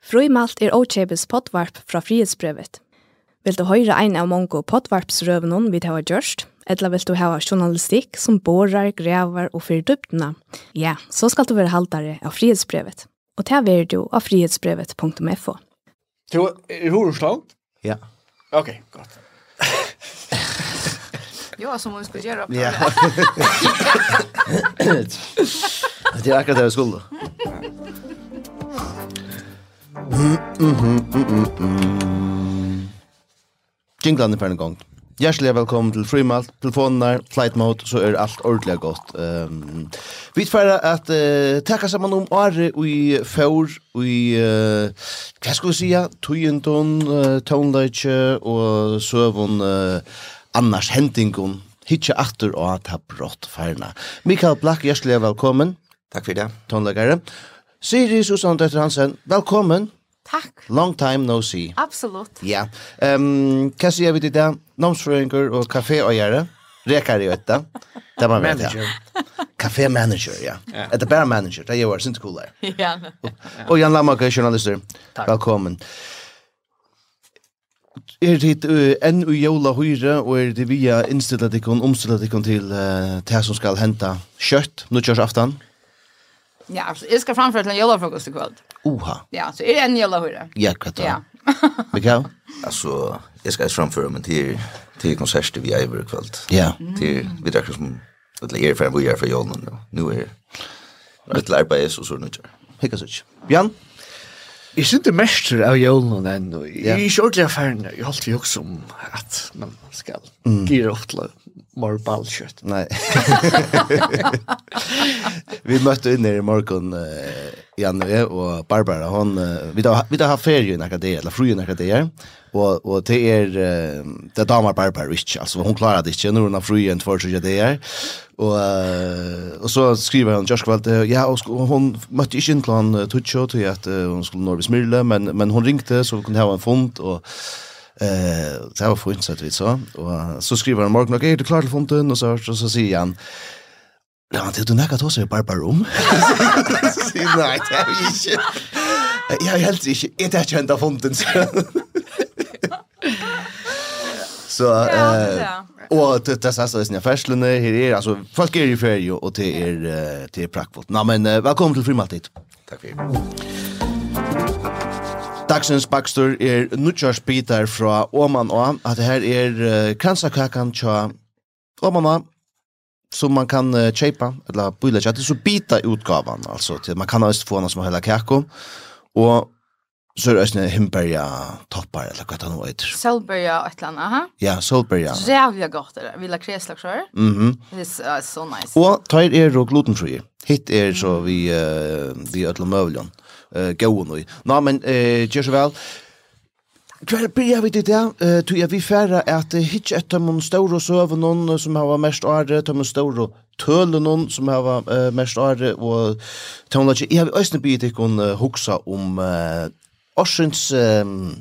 Frøymalt er Ochebes potvarp fra frihetsbrevet. Vil du høre ein av mange potvarpsrøvene vi har gjort, eller vil du ha journalistikk som borer, grever og fyrir dyptene? ja, så skal du være haltere av frihetsbrevet. Og ta er du av frihetsbrevet.fo. Du, er Horusland? Ja. Ok, godt. Ja, som hon skulle göra. Ja. Det är akkurat det jag skulle. Jinglan er ferdig gong. Hjertelig velkommen til Frimalt, telefonen er, flight mode, så er alt ordentlig godt. Um, vi tverre at uh, takka sammen om året i og i, uh, hva skal vi si, tøyenton, uh, tøvnleitje og søvn uh, annars hentingon, hitje atter og at ha brått ferna. Mikael Black, hjertelig velkommen. Takk for det. Tøvnleggere. Siri Susanne Døtter Hansen, velkommen. Takk. Long time no see. Absolutt. Ja. Ehm, hva sier vi til det? Nomsfrøyngur og kaféøyere. Rekar i øtta. Det var med det. Kafé manager, ja. Etter bare manager, det gjør sin cool der. Ja. Og Jan Lamarke, journalister. Velkommen. Er det uh, enn u jola høyre, og er det via innstillet ikon, omstillet ikon til uh, det som skal henta kjøtt, nå aftan? Ja. Ja, absolut. Jag ska framföra till en julafrukost ikväll. Oha. Ja, så är det en julahurra. Ja, kvart. Ja. Mikael? altså, jeg skal framføre mig til, til konsert vi er i kveld. Ja. Till, vi drar som, att lägga er för en bojär för julen. Nu är det ett lärbäs och så nu kör. Hicka sig. Björn? Jag syns inte mäster av julen ännu. Jeg er ikke ordentlig erfaren. Jeg har alltid også om at man ska gira opp til more bullshit. Nej. vi mötte in i morgon uh, Janne och Barbara hon uh, vi då vi då har ferie när det eller fru i det och och det är uh, det damer Barbara Rich alltså hon klarade det inte när hon har fru en två tjugo det är och uh, och så skriver hon Josh kvalt ja och hon mötte inte in till han uh, tutcho till att uh, hon skulle norr smyrle, men men hon ringte så vi kunde ha en fond och Eh, det var fint så att vi så och så skriver han Mark Nugget, du klar till fonten och så och så säger han Ja, det du nekka tås er barbarum. Nei, det er vi ikke. Jeg er helt ikke. Jeg er ikke hendt av fonden. Så, og det det er sassa i færslene, her er, altså, folk er i ferie, og det er, det er prakkvått. Nei, men velkommen til Frimaltid. Takk for det. Dagsens bakstur er nutjarsbitar fra Åman og at det her er uh, kransakakan tja Åman og som man kan uh, kjeipa, eller bøyla tja, det er så bita utgavan, altså, til man kan også få noe som heller kakko, og så er det også himberja toppar, eller hva det nå heter. Solberja og et eller annet, aha? Ja, solberja. Rævlig gott er det, vil ha kreslag sjøer. Mm -hmm. Det er uh, så nice. Og tar er og glutenfri. Hitt er så vi, uh, vi ødler møvlen. Mm uh, gåen i. Nå, men uh, gjør så vel. Hver blir vi til det? Uh, Tog jeg vi færre at uh, hitje etter mun store søve noen som har mest åre, etter mun ståre tøle noen som har uh, mest åre, og tøvnla ikke, jeg har også bygge ikke kun uh, huksa om uh, årsens um,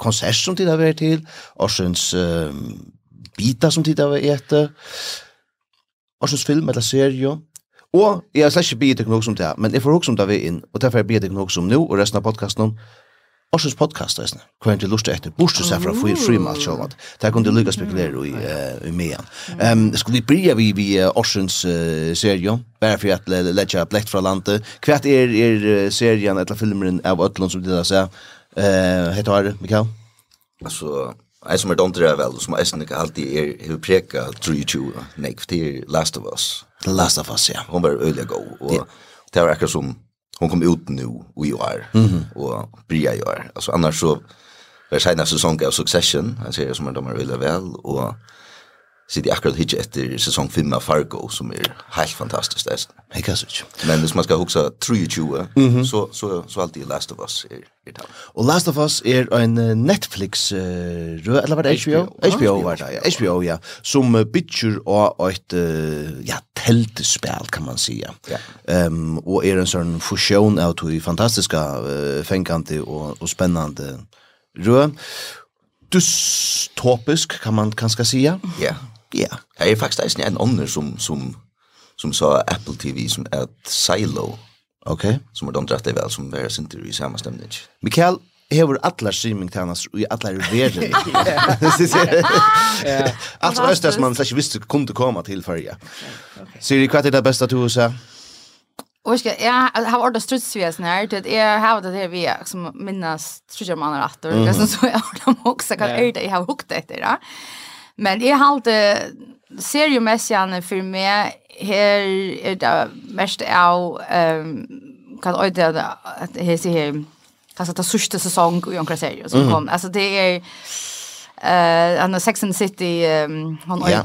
konsert som tid har vært til, årsens um, bita som tid har vært etter, årsens film eller serie, Og jeg har slett ikke biet dere noe som det, men jeg får også om det vi inn, og derfor har jeg biet dere noe som nå, og resten av podcasten om Orsens podcast, resten, hva er det lust etter, bort du seg fra fri fri med alt sjålet. Det kunne du å spekulere i, uh, i mean. Um, skulle vi bryja vi vi Orsens uh, serie, bare for at ledja blekt fra landet. Hva er, er serien, eller filmeren av Øtlund som det der seg, uh, heter Mikael? Altså, Jeg som er dondre vel, som jeg ikke alltid er hur preka 23, nek, er Last of Us. The Last of Us, ja. Hon var øyelig god, og det var akkurat som, hon kom ut nu, og i år, mm -hmm. og bria i år. Altså, annars så, var senast säsong av Succession, jeg ser som er dommer øyelig vel, og sitter jeg akkurat hitje etter säsong 5 av Fargo som er helt fantastisk. där. Jag kan säga. Men hvis man skal huske 23 mm -hmm. så så så alltid Last of Us er, er tal. Og Last of Us er en Netflix uh, eller var det HBO HBO var det. Ja. HBO ja som uh, bytjer och et uh, ja teltespel, kan man säga. Ja. Ehm um, og er en sånn fusjon av to fantastiska uh, fängande og, og spennende rød. dystopisk kan man kanskje säga. Ja. Yeah Ja, det er faktisk eisen en ånder som, som, som sa Apple TV som er et silo. Ok. Som er de drette vel, som er sinter i samme stemning. Mikael, hever alla streamingtjenester og i alla verden. Allt var östas man slash visste kunde komma till färja. Siri, vad är det bästa du sa? Och ska jag har ordat strutsvesen här det är har det här vi som minnas tror jag man har rätt och det som så jag har också kan det jag har hukt det där. Men jeg halte seriemessene for meg her er det mest av um, kan det at her sier her kanskje det sista säsong i omkring serier som kom. Alltså det är eh uh, Sex and City um, hon yeah.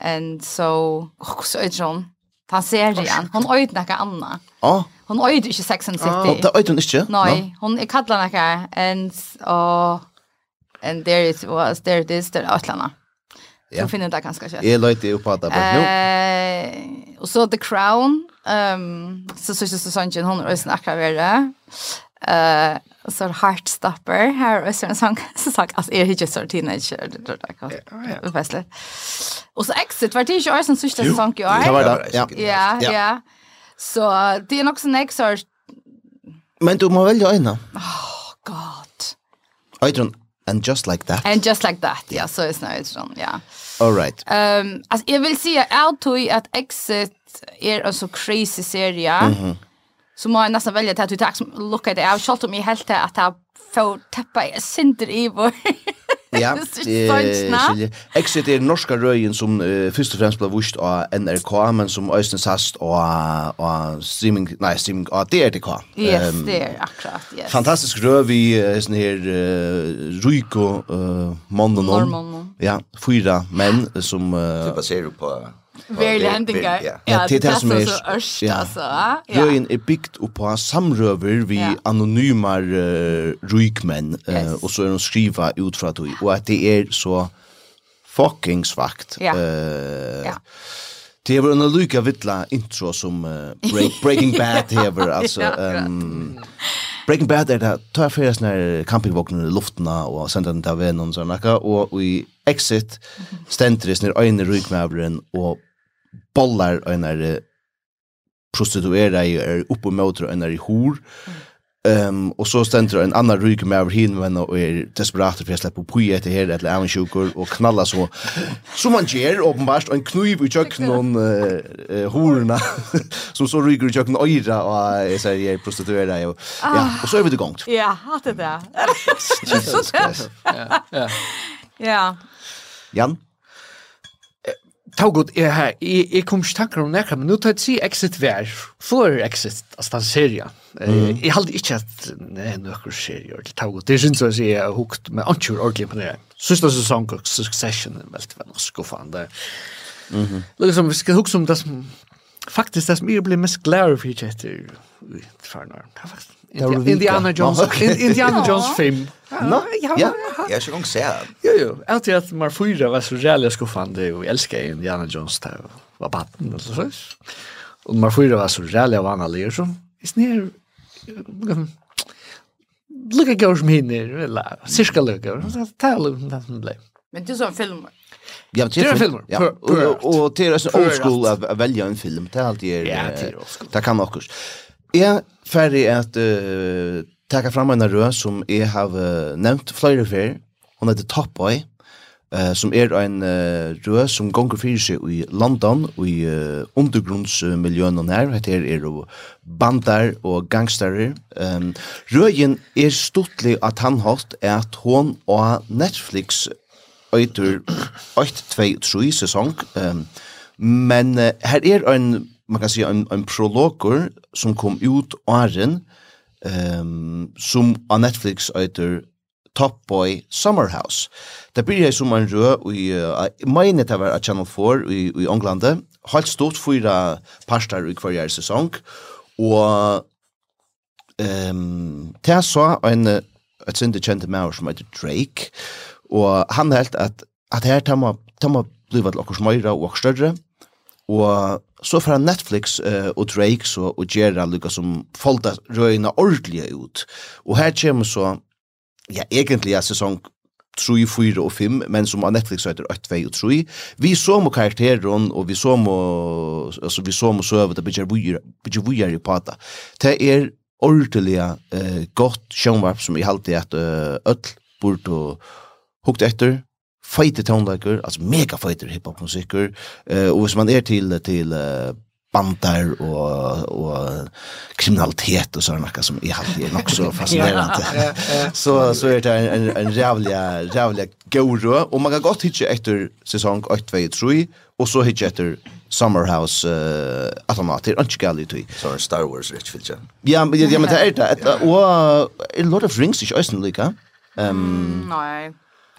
and so oh, är John han. Ser igen hon öjt något annat ja hon öjt inte Sex and City. det öjt hon inte nej hon är kallad något and och and there it was there it is där atlarna Ja. Så finner det ganske kjøtt. Jag löjde upp på det. Eh, og så The Crown. Um, så så så så inte hon är snackar vidare. Eh så Heartstopper Her er også en sång så sagt as er ikke så teenager det er där kan. Fast. Og så Exit var det ikke også en sån sång ju. Ja, ja, ja. Så det er nok sånn jeg så... Men du må välja en. Oh god. Oj, And just like that. And just like that. Ja, så it's now it's Ja. All right. Ehm um, alltså jag vill säga out to att exit är en så crazy serie. Mhm. Så må jag nästan välja att du tar look at det. Jag har om mig helt att jag får tappa synder i vår Ja, det eh, Exit er norska røyen som uh, først og fremst ble vist av NRK, men som Øystein Sast og, og streaming, nei, streaming av DRTK. Yes, um, det er akkurat, yes. Fantastisk røy vi sånn her uh, Ruiko uh, Mondonon. Ja, fyra menn som... Uh, det baserer på Very landing guy. Ja, det er som er ørst, altså. Røyen er bygd oppa samrøver vi anonymer uh, rykmenn, uh, og så er de skriva ut fra att og at det er så fucking svagt. Ja. Uh, ja. Det var en lyka vittla intro som uh, break, Breaking Bad hever, altså. Um, Breaking Bad er det, tar jeg fyrir sånne campingvåkner i luftena og sender den til vennom, sånn, og i Exit stendt det sånne øyne rykmævren og bollar og en er prostituera i er oppe mot og en er i hor. Um, og så stender en annan ryker med over hin men og er desperat for jeg slipper på etter her eller annen sjukker og knalla så som man gjør åpenbart og en kniv i kjøkkenen uh, horna som så ryker i kjøkkenen øyra og jeg sier jeg prostituerer og, ja, og så er vi det gongt ja, hatt det Så Jesus Christ ja, ja. Jan? Ta god, er her, jeg, kom ikke tanker om nekka, men nå tar jeg si exit vær, for exit, altså den serien. Mm. Jeg halde ikke at nei, nøkker serie, eller ta god. det synes jeg jeg har hukt, med antjur ordentlig på det. Sista sesong og Succession er veldig veldig sko fan. Mm -hmm. Liksom, vi skal hukse om det som, faktisk det som jeg blir mest glad for ikke etter, i tfarnar, det er faktisk Indiana Jones, Indiana Jones film. Nå, ja, ja. Jag är så gång ser. Jo, jo. alltid at att man fyra var så jävla skuffande och jag älskar Indiana Jones där. Var batten eller så. Og man fyra var så jävla vanlig så. i snir, Look at som hinner, eller, Cirka look. Tell him that blame. Men det är sån film. Ja, det är filmer. Ja. Och det är så old school att välja en film. Det är alltid det kan också. Jeg er ferdig at uh, taka fram en rød som jeg har uh, nevnt flere før. Hun heter Top Boy, uh, som er en uh, rød som gonger fyrir seg i London, og i uh, undergrunnsmiljøen her. Hette her er jo bandar og gangsterer. Um, røyen er stortlig at han hatt at hon og Netflix øyter 8-2-3 sesong. Um, men uh, her er en man kan säga en, en prologer som kom ut åren um, som av Netflix heter Top Boy Summerhouse. Det blir som en rød i uh, meine det var Channel 4 i, i Ånglande. Helt stort fyra parster i hver sesong. Og um, det så en et sinde kjente maur som heter Drake. Og han helt at, at her tar man, tar man blivet til okkur smøyra og okkur større. Og så fra Netflix uh, og Drake så, og Gera lukka som folta røyna ordelig ut. Og her kommer så, ja, egentlig er sesong 3, 4 og 5, men som av Netflix heter 8, 2 og 3. Vi så må karakteren, og vi så må, altså vi så må søve, det blir vujer i pata. Det er ordelig uh, godt sjønvarp som i halte at uh, ødel burde hukte etter, feite tonelager, altså mega feite hiphop musikker. Eh og hvis man är til till bandar og og kriminalitet og sådana noe som är alltid nok så fascinerende. så så er det en en, en jävla jävla og man kan godt hitta etter sesong 8 2 3 og så hitta efter Summerhouse uh, att er ikke galt Anchgali till så Star Wars rich filter. Ja, men ja men det er det Og a lot of rings is ösen lika. Ehm Nej.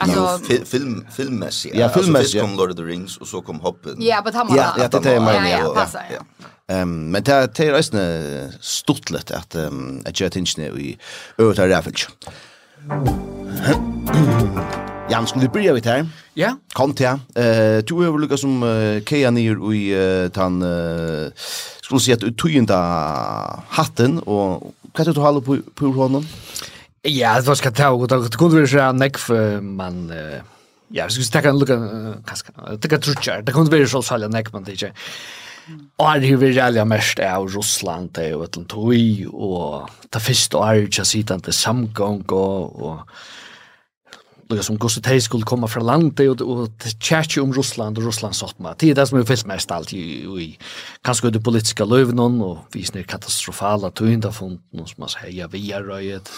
Alltså film film filmmässigt. Ja, filmmässigt. Alltså, först kom Lord of the Rings och så kom Hobbit. Ja, men han Ja, Ja, det är mer. Ja, passar. Ja. Ehm, men det är resten stortlet att att jag tänkte i över där fel. Jan, skulle vi börja vid här? Ja. Kom till. Eh, du har väl lyckats som Kea ner i tan skulle säga att uttynda hatten och vad heter du håller på på honom? Ja, det var ska ta och det kunde väl säga neck för man ja, vi skulle ta en look kaska. Det kan trutcha. Det kunde väl så falla neck man det. Och det hur vi alla mest är Ryssland och ett land och ta först är ju just sittande samgång och och lukka som gosset hei skulle komma fra landet og, og tjertje om Russland og Russland sottma. Det er det som er fyllt mest alt i, i kanskje det politiska løyvnån og visner katastrofala tøyndafunden og som man sier, ja, vi er røyet,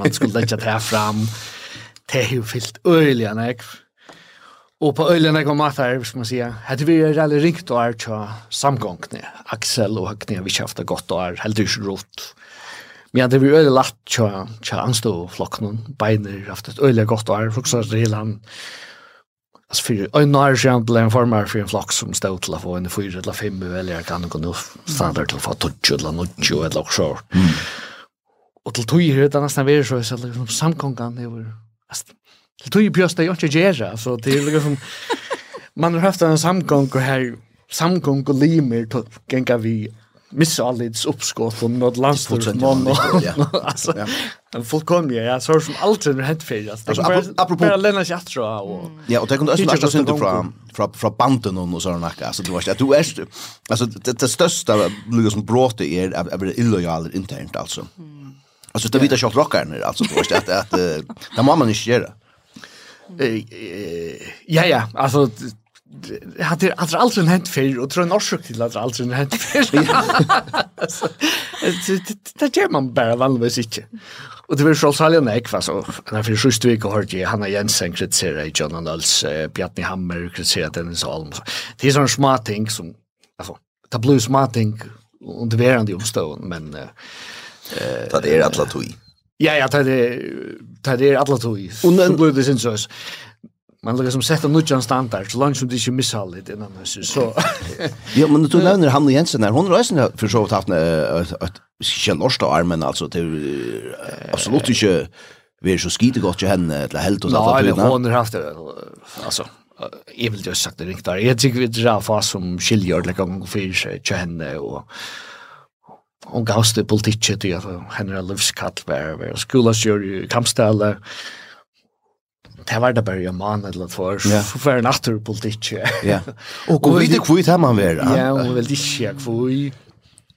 man skulle ikke ta fram. Det er jo fyllt øyelig nek. Og på øyelig nek om her hvis man sier, hadde vi er alle ringt og er tja samgångne, Axel og Høgne, vi kjafta godt og er heldig ikke rått Men ja, det blir øyelig latt tja, tja anstå flokken, beiner, haft et øyelig godt år, folk sier det hele han, altså for øyne nå er det ikke en form her for en flokk som stod til å få en fyra eller fem velger, kan ikke nå standard til å få tutsjo eller nutsjo eller noe sånt. Og til tog er det nesten vært så, så liksom samkongen, det var, altså, til tog er bjøst det jo ikke gjerra, så det er liksom, man har haft en samkong her, samkong og limer, til gengar vi missa allits uppskott och något landstort ja. alltså en fullkomlig ja så som alltid har hänt fel alltså. Apropå bara Lena Chatra och ja och det kunde östra synda från från från banden och såna där alltså du vet du är alltså det största lugas som bråte av är illojal internt alltså. Alltså det vita shot rockar alltså du vet att att det måste man inte Eh ja ja alltså hade det alltså alltså en hänt fel och tror en orsak till att alltså en hänt fel. Det gör man bara vanligtvis inte. Och det var så sällan jag kvar så när för sist vecka hörde jag Hanna Jensen kritisera i John Andals Bjarni Hammer kritisera den så. Det är sån smart ting som alltså ta blues smart ting under verande omstånd men eh det är alla tog. Ja ja, det är det är alla tog. Och nu blir det syns så man lägger som sätta nudjan standard så långt som det inte misshallit innan så så ja men du nevner Hanne Jensen her, hun hon reisen for så vidt haft ett skönnorsta armen altså, alltså till absolutt ikke vi er så skite godt til henne til helt och så där hon har haft det, alltså jag vill ju sagt det riktigt jag tycker vi drar fast som skiljer liksom för sig henne och hon gavst det politikket til at henne er livskall var skola kjør i kampstelle Det var det bare en mann eller for, for en naturpolitikk. Ja. Og hvor vidt ikke hvor det man var. Ja, hun vet ikke hvor.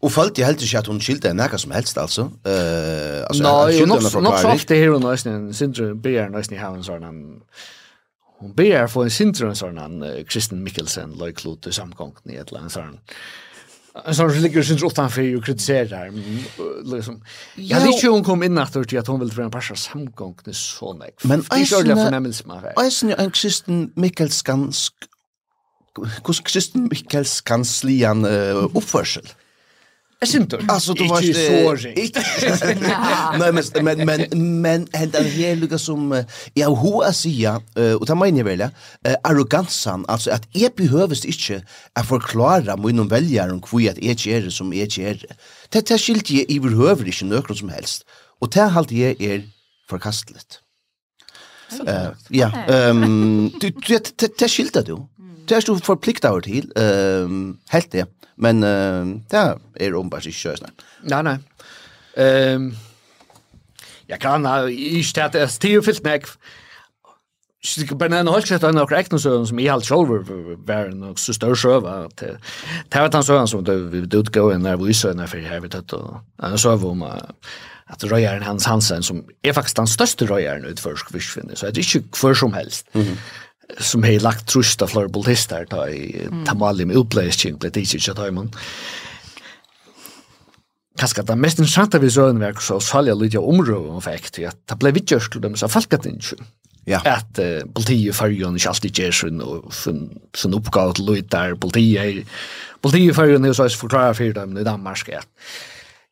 Og følte jeg helt ikke at hun skilte en nækka som helst, altså? Uh, altså Nei, nok så ofte her hun nøysen, en sindre ber nøysen i haven sånn en... Hun ber få en sindre en sånn en Kristen Mikkelsen, løyklut i samgången i et eller annet sånn. Uh, Så hon ligger sin utan för och kritiserar liksom. Jag vet ju hon kom in efter till att hon vill för en passa samgång det så nek. Men jag såg det förnämmelse man här. Är ju en kristen Mikkelskansk Kus kristen Mikkelskansklian uppförsel. Jag syns inte. Alltså du var inte Nej men men men men den här lucka som jag hur att säga och ta mig väl arrogansen alltså att jag behövs inte att förklara mig någon väljare om hur att jag är som jag är. Det det skilt jag i behöver inte något som helst. Och det halt jag är förkastligt. Eh ja, ehm du det det skilt du. Det är du förpliktad till ehm helt det. Men uh, det är ombars inte körs. Nei, nei. Ehm jeg kan ha ikke stället att det är fyllt meg. Sikkert bare bara en halv sätt en korrekt så som i alt selv var en så større sjö det var den så som det vi utgå en när vi så när för her. vet att han så var man att röjaren Hans Hansen som er faktisk den største røyeren utförsk vi finner så det är inte för som helst. Mm -hmm som har lagt trusht av flere politister ta i Tamalim utbleisking ble det ikke ta i man. Kanskje det mest interessante vi så enn verk så salja lydja området fikk til at det ble vidtjørst til dem som falkat ikke. Ja. At uh, politiet i Førjøen ikke alltid gjør sin, sin, sin oppgave til lyd der politiet er Politiet i Førjøen er jo så forklarer for dem i Danmark at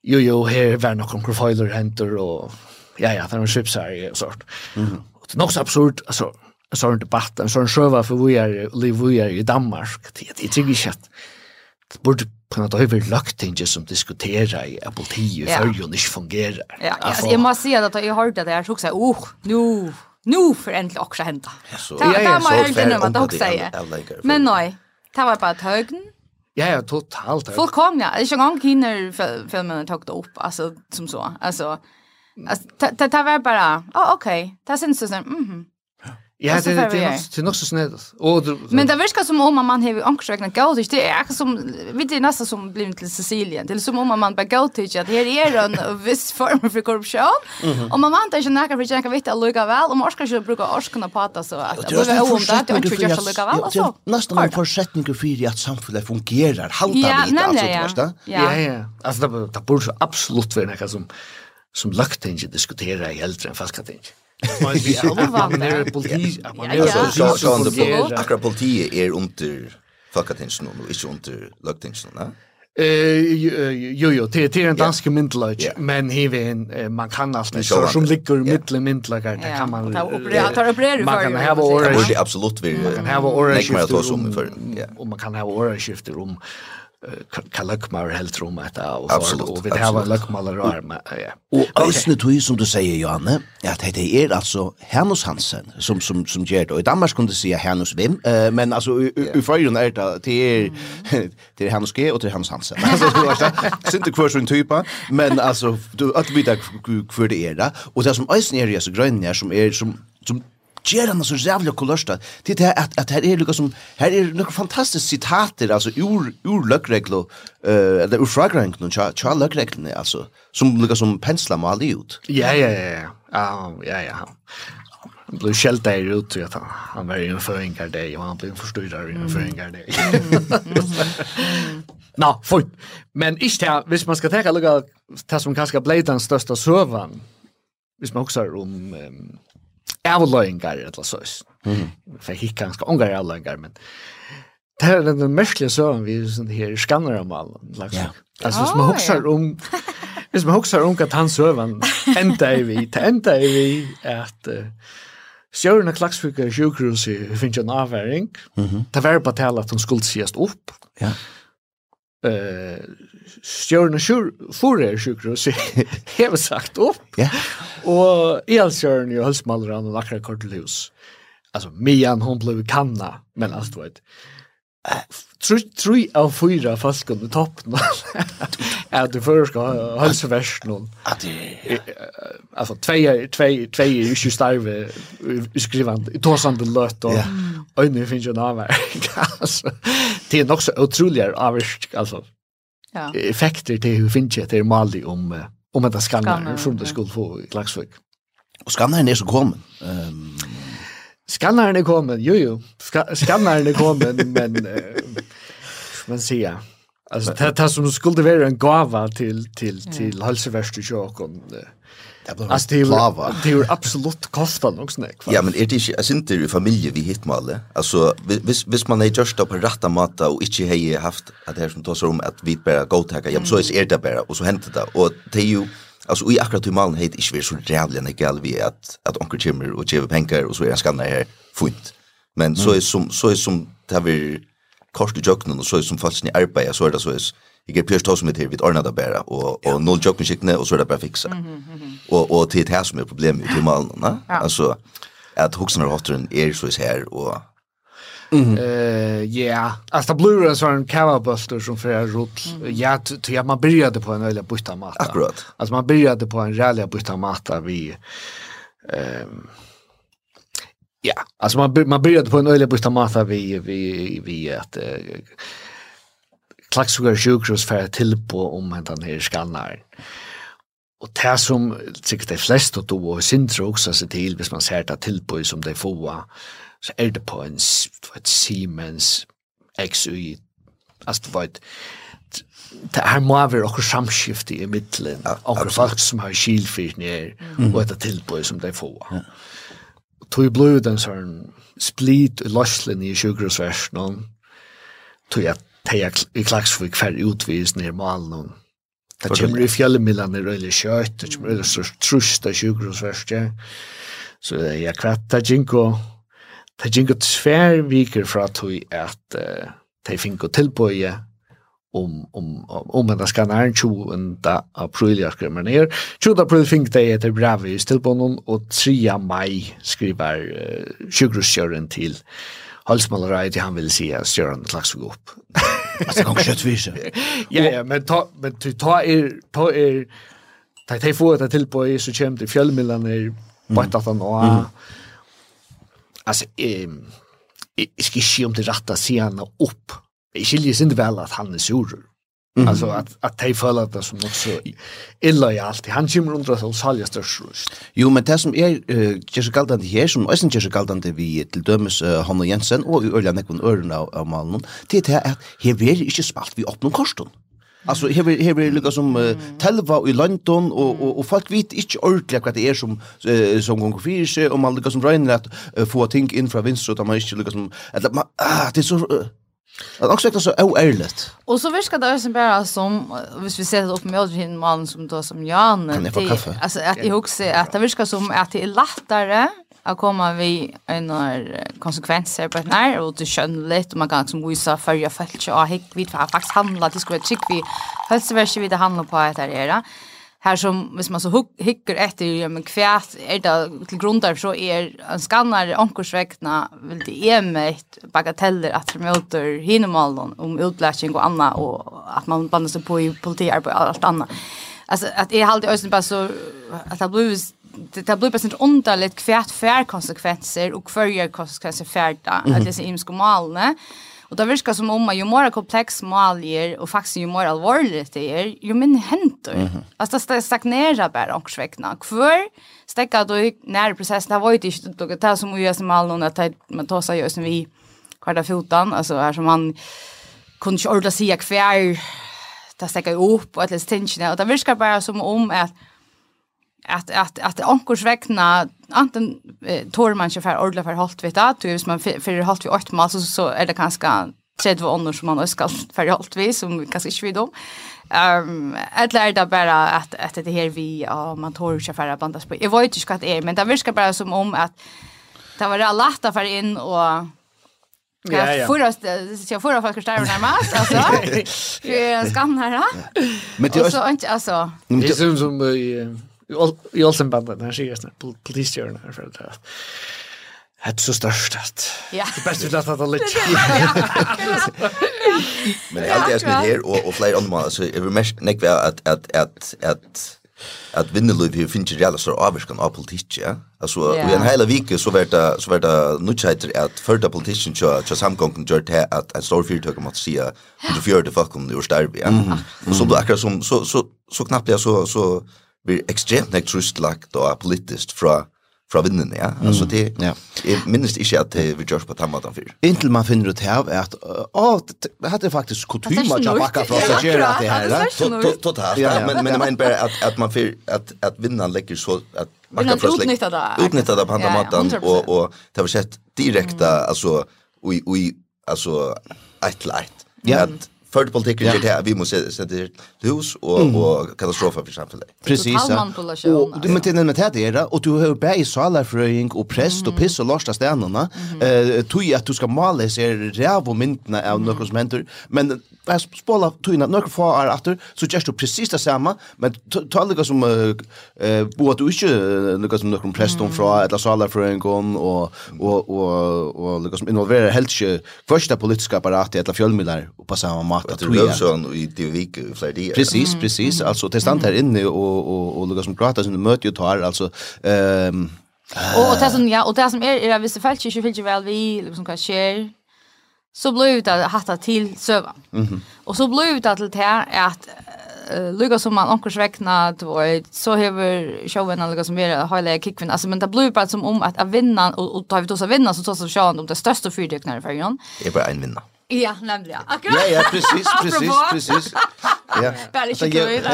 jo jo her var noen profiler henter og ja ja, det var en skipsherre og sånt. Mm -hmm. Det er nok så absurd, altså en sånn debatt, en sånn sjøva for vi er, liv vi er i Danmark. Jeg tror ikke at det burde på en måte över løgtinget som diskuterer i apoteket ja. för ju inte fungerar. Ja, alltså, jag måste säga att jag hörde det här så också, oh, nu, nu för äntligen också hända. Ja, ja, ja, så helt inne vad också säger. Men nej, det var bara högen. Ja, ja, totalt. Fullkomna, jag gång hinner filmen det upp, alltså som så, alltså Alltså, det var bara, oh, okej, okay. det syns så, mhm, Ja, det det det är nog så snällt. Men det verkar som om man har ankrsökna gaut, det är också som vi det nästa som blir till Sicilien, det eller som om man bara gaut, till att här är en viss form för korruption. Och man väntar inte några för jag kan veta lugga väl om Oscar skulle bruka Oscarna på att så att det är om det att inte jag lugga väl så. Nästan en försättning för att samhället fungerar, halta lite alltså, det. Ja, ja. Alltså det borde absolut vara något som som lagt inte diskutera i äldre än faskat inte. Man är politi, man är så akkurat politi är under fuckatinsen och inte under löktinsen, va? Eh jo jo, det är en dansk myndlag, men här man kan alltså så som ligger i mitten myndlag där kan man ta upp operera tar operera Man kan ha orange absolut vi. Man kan ha orange skifter om. Ja, och man kan ha orange skifter om kan lökmar helt rum att och Absolut, och vi det var lökmalar och arma ja. Och ösnet tog som du säger Janne att det är alltså Hernus Hansen som som som ger då i Danmark kunde säga Hernus vem men alltså i förrun är det det är det Hernus G och det Hernus Hansen. Alltså det var så kvar sån typa men alltså du att vi där för det är där och det som ösnet är så grönja som är som som gjør han så jævlig kolørsta att det at, at her er lukka som her er fantastiska fantastiske sitater altså ur, ur løkreglo uh, eller ur fragregnene tja, tja løkreglene altså som lukka som pensla må ut ja ja ja ja ja ja Han blev skälld där ut att han. Han var ju en föringar dig och han blev förstörd av en föringar dig. Nå, fort. Men inte där, hvis man ska ta lukka det som kanske blivit den största sövan hvis man också om um, avløyngar eller så. Mm. For jeg ganske ungar avløyngar, men det er den merkelige søren vi sånn her skanner om alle. Ja. Altså, hvis man hokser om hvis man hokser om at han søren enda er vi, det enda er vi at uh, Sjøren og Klagsvika sjukhus finnes en avværing. Mm -hmm. Det var bare til at hun skulle sies opp. Ja. Uh, Stjørn og Fore sjukhus har sagt opp. Ja. Og Elstjørn og Hølsmalran og Akra Kortelhus. Altså Mian hon blev kanna men alltså du vet. Tror tror av fyra fast kunde toppen. Ja, du får ska hälsa värst någon. Att alltså två två två är ju starve skrivande. i som lött och och nu finns ju namn. Alltså det är nog så otroligt avst alltså ja. effekter till hur finns det till Mali om om att skanna som det skulle få i Klaxvik. Och skannaren är så kommen. Ehm um... Skannaren är kommen. Jo jo. Ska skannaren är kommen men eh man ser Alltså det här som skulle vara en gåva till till till hälsovärst och Det blev en plava. Det är absolut kostar nog nej. Ja, men är det inte det inte i familje vi hit malle. Alltså vis vis man är just på rätta matta och inte hej haft att det här som tas om att vi bara gå ta ja så är det bara och så hänt det och det är ju alltså i akkurat hur man heter inte så jävligt när gal vi att att onkel Jimmy och Jeve Penker och så är han skannar här fint. Men så är som så är som det har vi kostar jöknen och så är som fast ni arbetar så är det så är Jeg er pjørst hos mitt her, vi ordner det bare, og, og null jokkene og så er det bare fiksa. Mm -hmm. Og, og til det som er problemet i malen, ne? Ja. Altså, at hoksen og hotteren er så her, og... Mm. Eh ja, alltså det blir en sån cavabuster som för rot. Ja, tror jag man började på en öliga busta mat. Akkurat. Alltså man började på en rälliga busta mat, vi ehm Ja, alltså man man började på en öliga busta matta vi vi vi att Klaksvågar sjukhus för att tillpå om hentan här skannar. Och det som tycker de flesta då och syndrar också sig till, hvis man ser det tillpå som de får, så är det på en ett Siemens XY. Alltså det var ett det här må vara också samskift i mitten. Ja, folk som har skilfritt ner mm. och ett tillbud som de får. Ja. Tog blod en sån split i löslen i sjukhusversen. Tog att teja i Klagsvik fer utvis ner malen det kommer i fjellemillan er øyelig kjøtt, det kommer øyelig størst trust av sjukhusverste, så jeg kvett, det jinko. det jinko tvär viker för att tog att uh, de finko tilbøye om om om man ska när en 20 april jag skriver ner 20 april fink det är det bravi still på någon och 3 maj skriver uh, sjukhuskören till halsmalare det han ville säga en slags gå upp. Alltså kom kött vi Ja ja, men ta men du ta er ta er ta ta få det till på så kämt det fjällmillan är bort att han och alltså ehm Jag ska inte om det rätta scenen upp. Jag skiljer sig inte väl att han är sur. Mm. Alltså att att ta att det som också illa i allt. Han kommer undra så salja störst. Jo, men det som är uh, uh, galdande här som är inte just galdande vi till dömes uh, Hanna Jensen och Örjan Ekon Örna av Malmö. Det är att här blir inte spalt vi öppnar korsten. Alltså här vill här vill lukar som uh, Telva i London och och och folk vet inte ordentligt vad det är som uh, som går för sig och man lukar som Ryan att uh, få ting in från vänster så att man inte lukar som att ah det är så uh, Det er också ikke så oärligt. Och så virker det som bara som hvis vi ser det opp med Odin mannen som då som Jan kan jeg få kaffe? Alltså att jeg husker att det virker som at det er lättare att komma vi en konsekvenser på när och det skjønner litt, og man kan som ikke, og jeg och hva vi faktiskt handler, det skulle chick vi helst vill vi det handler på att det är här som hvis man så hickar efter ja men kvärt är det till grundar så är en skannar ankorsväckna vill det är med bagateller att förmotor hinemalen om utläsning och annat och att man bandas sig på i politiarbete och allt annat. Alltså att är halt ösen bara så att det blir det det blir present underligt kvärt fär konsekvenser och förger konsekvenser färda att det är imskomalen. Mm Och det verkar som om ju mer komplex mål är och faktiskt ju mer allvarligt det är, ju mindre händer. Mm -hmm. Alltså det stagnerar bara och sväckna. Kvar stäcka då i när processen har varit inte det där som ju som all någon att man tar sig just vi kvarta fotan alltså här som man kunde inte ordla sig kvar det stäcker upp och ett det stänger och det verkar bara som om att att att att ankors vägna anten eh, tår man ungefär ordla för halt vet att hvis man för halt vi åt mal så så är det ganska tredje ånder som man ska för halt vi som kanske inte vi då Ehm um, att det bara att att det här vi ja, man tår ungefär bandas på. Jag vet inte vad det är men det verkar bara som om att det var det lätt för in och Ja, ja. Förra, så jag förra faktiskt där närmast alltså. Jag skannar här. Men det är så inte alltså. Det är som som i Olsen Olsenbanden, han sier sånn, politistjørene här för det Det är så störst att. Ja. Det bästa vi låter det lite. Men det jag alltid är smitt här och, och flera andra så är vi mest näkva att att att att att Vindelöv här finns ju reella så avskan av politik, ja. Alltså i en hela vecka så var det så var det nutchaiter att förda politiken så så samgången gjort det att en stor fyrtök om att se under fjärde det ur starb, ja. Och så blir akkurat som så så så knappt jag så så blir ekstremt nek trust lagt og politiskt fra fra vinnene, ja. Mm. Altså det ja. Jeg minnes ikke at det vi gjørs på tammaten fyr. Inntil man finner ut her at å, det hadde faktisk kutyma til å bakke fra oss å gjøre det her. ja. Totalt, ja. Men jeg mener bare at, at man fyr, at, at vinnene legger så, at bakka fra oss utnytta. Utnytta det på tammaten, og, og det har vi sett direkte, altså, ui, ui, altså, ett til ett. Ja. At, förde politiken ja. det här vi måste sätta hus och mm. och katastrofer för samhället. Precis. Och du men det med det är och du har bäj salarfröing och präst och piss och lasta stenarna. Eh tog att du ska mala sig räv och myntna av några som händer men Jag spola tøyna några få er efter så just du precis det samma men ta som eh bo at du inte några som nokon preston fra, eller salar och och och och liksom involvera som helt första politiska politiske apparatet, eller fjølmidler, och på samma att att vi så i det vik fler det. Precis, precis. Alltså det stannar här inne och och och Lucas som pratar som möter ju tar alltså ehm Och det som ja, och det som är är vissa fall inte vill ju väl vi liksom kan share så blev det hatta till söva. Mhm. Och så blev det till här att lukka som man onkurs vekna, du så hever showen lukka som vera hela kickvin Alltså men det blir bara som om att vinna och, och tar vi då så vinna så tar så sjön om det största fyrdöknare för Jon. Det är bara en vinna. Ja, nämligen. Akkurat. Ja, ja, precis, precis, precis. Ja. Bara inte kul,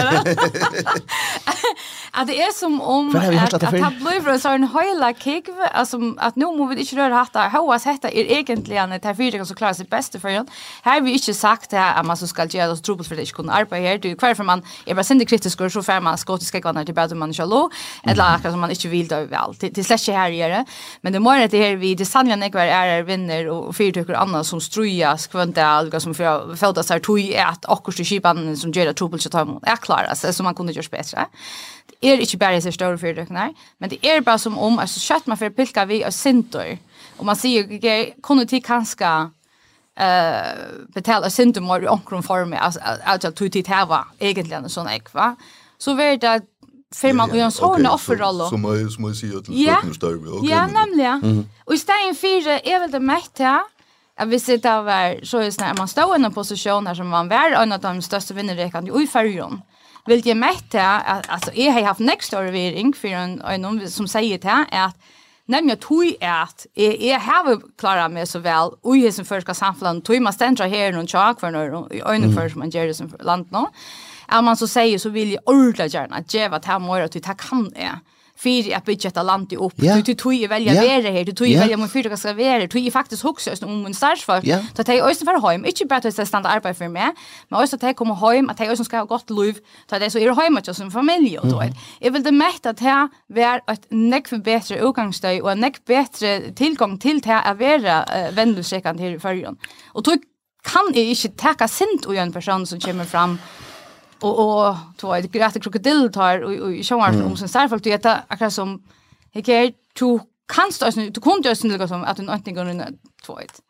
Att det är som om att att ha blöver så en hela kick alltså att nu måste vi inte röra hatta. Hoas hetta är egentligen att här fyra som klarar sig bäst för hon. Här vi inte sagt det att man så ska göra oss trubbel för det kunna arbeta här. Du kvar för man är bara syndigt kritisk och så för man skotiska kvarnar till bättre man shallow. Eller akkurat som man inte vill då väl. Det släcker här gör det. Men det måste det här vi det sanningen är kvar är vinner och fyrtycker annars som strujas kvönt det alga som för födas här tog är att akkurat skipan som gör det trubbel så tar man är klara så man kunde göra bättre. Det är inte bara så stora fördöknar, men det är bara som om alltså kött man för pilka vi och sintor. Och man ser kunde till kanske eh betala symptomar i omkring form alltså alltså tog tid häva egentligen en sån ekva. Så vet det för man och en sån offerroll. Som som man ser att det är. Ja, nämligen. Och i stället för är väl det mätt här Jag visste att det var så just när man stod i en position här som man var en av de största vinnerrekan i färgen. Vill jag mäta att alltså jag har haft next story vering för en en som säger det här är att nämligen tog är att jag, jag har klarat mig så väl och jag som första samfällan tog man ständra här någon tjak för någon i ögonen för som man gör det som land någon. Är man så säger så vill jag ordentligt gärna att ge vad det här målet och det kan jag för att bygga ett land upp. Du du tog ju välja vara här, du tog ju välja mun för att ska vara. Du tog ju faktiskt också om en stark för. Så att jag också för hem, inte bara att stanna arbete för mig, men också att jag kommer hem att jag också ska ha gott liv. Så att det så är hemma just som familj och då. Jag vill det mätt att här vara ett näck för bättre utgångssteg och en näck bättre tillgång till det att vara vändelsekan till förrjön. Och då kan jag inte ta sint och en person som kommer fram och och två ett grätt krokodill tar och i mm. om sin särskilt du heter akkurat som hekär to kanst du kunde ju som att en antingen två ett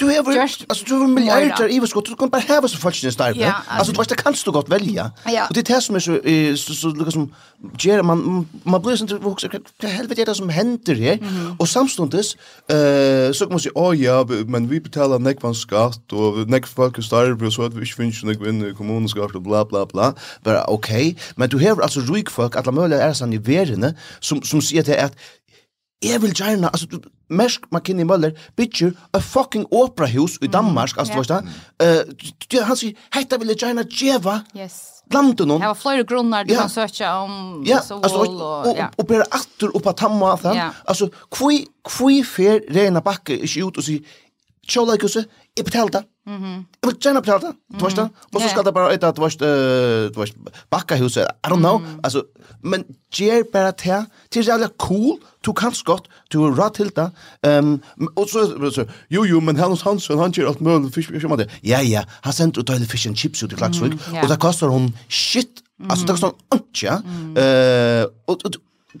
du har alltså du har miljarder i vad du kan bara ha så folk i stället. Alltså du vet det kanst du gott välja. Ja. Och det här som är så så så Lucas som ger man man blir inte vuxen det helvete det som händer här och samstundes eh så måste jag oh ja men vi betalar nekvan skatt och nek folk är stark så att vi inte finns nek vinn kommunskatt och bla bla bla. Men okej, men du har alltså rik folk alla möjliga är sån i världen som som säger att Jag vill gärna, alltså Mersk McKinney Møller bitcher a fucking operahus i Danmark, mm. altså, yeah. du uh, han sier, hetta vil jeg gjerne djeva yes. landet noen. Det var flere grunner du ja. kan søke om ja. så altså, og, og, ja. og bare atter oppa tamma av den. Ja. Altså, hvor, hvor fer Reina Bakke ikke ut og sier, tjola ikke huset, betalta. Mhm. Mm -hmm. Jeg vil du vet det. Og så skal det bara et at du vet, uh, bakkahuset, I don't know, mm altså, men ger bara te till jävla cool, du kan skott du er rett til det, um, och så, så, jo jo, men Hans Hansson han ger allt möjligt fisk, fisk, det ja ja, han sent ut alla fish and chips ut i klaxvik. Mm, och det kostar hon shit, mm. altså det koster hun och och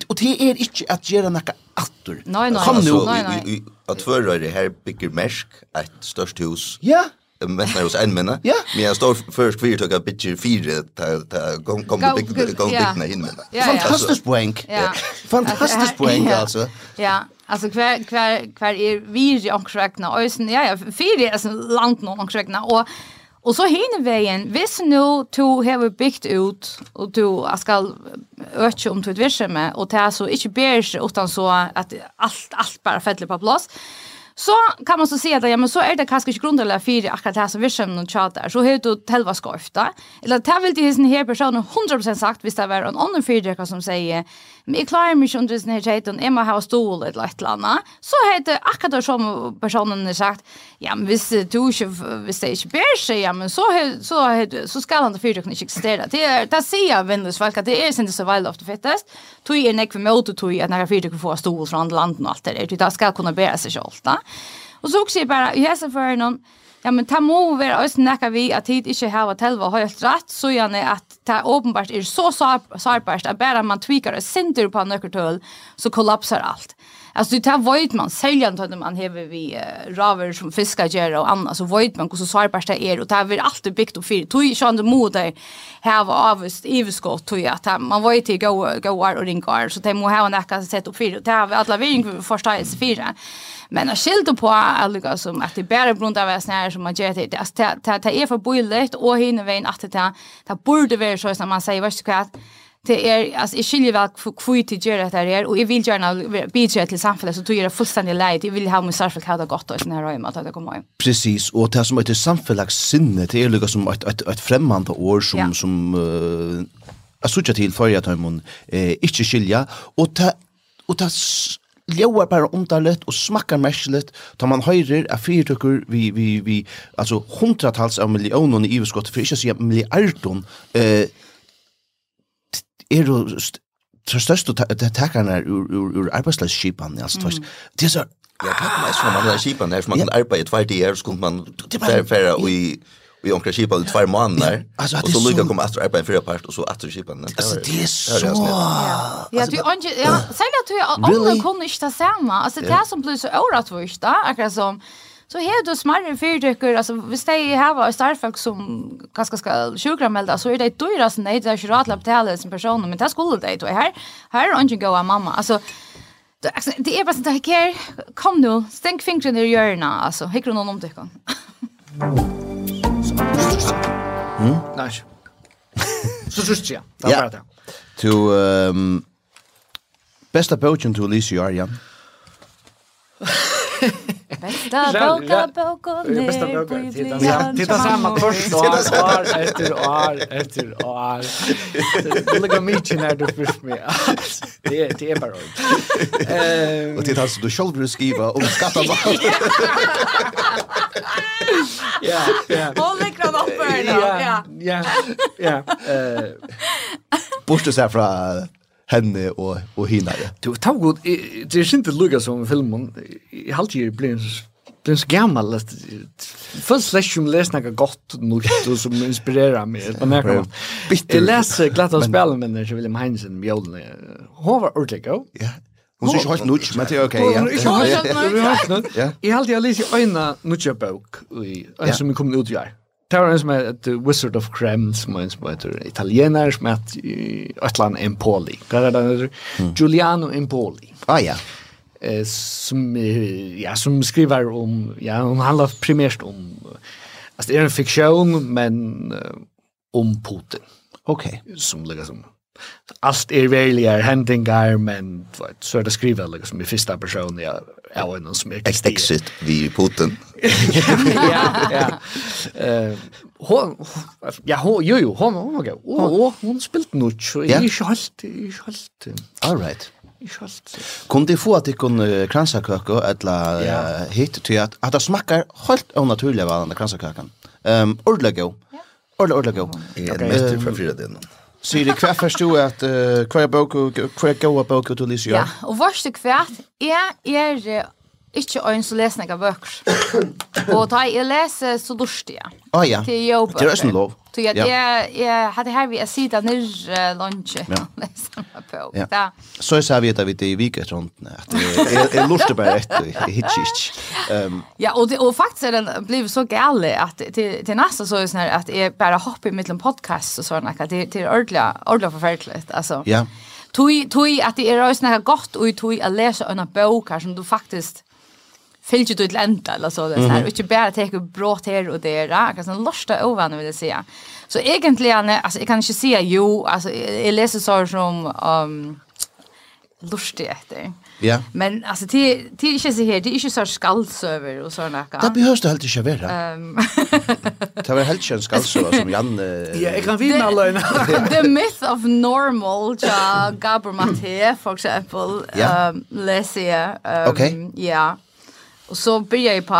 och det är inte att gjøre noe atter. Nei, nei, nej nei, nei. At før det här bygger Mersk, ett störst hus, ja, yeah när hos en minne. Ja. Men jag står först för att jag bitch fyra ta ta kom kom big kom in när Ja, männa. Fantastisk poäng. Ja. Fantastisk poäng ja. alltså. Ja. Alltså kvar kvar kvar är vi ju och sen Ja ja, fyra är så långt någon anskräkna och Och så hinner vägen, hvis nu du har byggt ut och du ska öka om till ett visse med och det er så inte ber utan så att allt, allt bara fäller på plats Så kan man så se att ja men så är det kanske inte grundläggande för akkurat det här som vi känner och tjatar. Så hur du telva ska. Eller det vill det här personen 100% sagt visst det var en annan fyrdräkare som säger men jeg klarer meg ikke under sin her tjeiten, jeg må ha stål eller et eller annet. Så heter akkurat det som personen har sagt, ja, men hvis du ikke, hvis det ikke ber seg, ja, men så, så, så, så skal han til fyrtøkken ikke eksistere. Det, er, det sier jeg vennlig folk, at det er ikke så veldig ofte fittest. Tog er nekve måte tog at når fyrtøkken får stål fra andre land og alt det der, det skal kunne bære seg selv, da. Og så også jeg bare, jeg ser for noen, Ja, men det må være også nekka vi at tid ikke har telva helt rett, så gjerne at det åpenbart er så sårbart at bara man tweakar og sinter på nøkkertøl, så kollapsar allt. Alltså det här vet man sällan när man häver vi uh, raver som fiskar gör och annat så vet man hur så sårbart det är och det här blir alltid byggt och fyrt. Tog ju inte mot det här var avvist överskott tog jag att man var ju till gåar och ringar så det må ha en sett sätt upp för Det här har vi alla vi förståelse. Men jag skilte på alliga som att det bara brunt av oss när som man gör det. Det är för bojligt och hinner vägen att det det borde vara så som man säger, värst kvart. Det är alltså i skiljer väl kvui till göra det här och jag vill gärna bidra till samhället så tror jag det fullständigt läget. Jag vill ha mig särskilt ha det gott och sån här röjma att det kommer hem. Precis, och det som heter samhällssinne det är lika som ett, ett, ett främmande år som, ja. som uh, jag såg till förra att hon eh, inte skilja och det och det ljóar bara undarlegt og smakkar merkiligt ta man høyrir at fyrtøkker vi, vi, vi altså hundratals av millionen i iverskott for ikke å si milliardon eh, er jo så størst takkarna ur, ur, ur arbeidsleisskipan altså, mm. det er så Ja, det er sånn man har skipan där så man kan arbeta i til her, så kan man fære och i vi omkring kipa i två månader alltså, och så lyckas komma att arbeta i fyra part och så att kipa Altså, det er så. Ja, du ange ja, säg att du alla kunde inte ta samma. Alltså det som blir så orättvist där, akkurat som Så här du smarre fyrdykker, alltså hvis de har starfolk som kanskje skal sjukramelde, så er det dyrast nei, det er ikke rart å betale som person, men det skulle det, det her, her er ikke gå mamma, altså, det är bara sånn, det her, kom nu, stenk fingren i hjørnet, altså, hikker någon om dykken. Mm? Nej. Så just ja. Det var det. To ehm besta bogen to Lisa Jarjan. Bästa boka boka Bästa boka Titta titta samma kurs år efter år efter år. Det ligger mycket när du först med. Det är det är bara. Ehm och titta alltså du själv du skriva om skattar. Ja, ja. Håll dig kram upp här nu. Ja, ja, ja. Borste sig från henne och, och hina. Du, tar god, det är inte lugga som filmen. I halvtid blir en Det är så gammal. Först läser jag läser något gott nytt och som inspirerar mig. Jag märker man. Jag läser glatt av spelmännen så William Heinzen med Hon var ordentligt god. Ja. Hon ikke helt nutt, men det er okej. Ja. Jag hade jag läst i ena nutcha bok i en som kom ut i år. en som är The Wizard of Kreml, som er en som heter italiener, som heter Atlan Empoli. Hva er det der? Giuliano Empoli. Ah ja. Eh som ja som skriver om ja hon handlar primärt om alltså det är en fiktion men om Putin. Ok. Som ligger som allt är verkligen händingar men vad så är det skrivet liksom i första person ja är en som är exit vi Putin. ja, ja. Eh, hon ja, hon jo jo, hon hon går. och hon spilt nu så är ju halt, är halt. All right. Kom det få att det kunde kransakökor eller ja. hit till att att det smakar helt onaturligt vad den kransakökan. Ehm um, ordlago. Ja. Ordlago. Jag är mest för fyra delen. Sier det hva først du at hva er bøk hva er gode bøk du lyser? Ja, og vårt jeg er er ikke øyn som leser noen bøker. og da jeg leser, så lustig, ja. Å ja, det er ikke lov. Så jeg, jeg, jeg hadde her vi er sida nyrre lunsje. Ja. ja. Så jeg sa vi at vi det i viket rundt, at jeg, jeg lurte bare etter, jeg hittir ikke. Um, ja, og, det, og faktisk er den blivet så gale at til, til neste så er det sånn at jeg bare hopper i mittlen podcast og sånn, at det, det er ordentlig, ordentlig forferdelig, altså. Ja. Tui, tui, at det er også noe godt, og tui, å lese en bok her som du faktisk fylgjer du til enda, eller så, mm -hmm. og ikke bare teke brått her og der, akkurat sånn lorsta ovan vil jeg si. Så egentlig, altså, jeg kan ikke si jo, altså, jeg leser sår som um, lustig etter. Ja. Men altså det det är inte så här, det är inte så skallsöver och såna där. Det behövs det helt ikke være, Ehm. Det var helt schön skallsöver som Jan. Ja, jag kan vinna alene. The myth of normal ja Gabor Matte for example. Ehm, jeg. Um, ok. ja. Og så började jeg på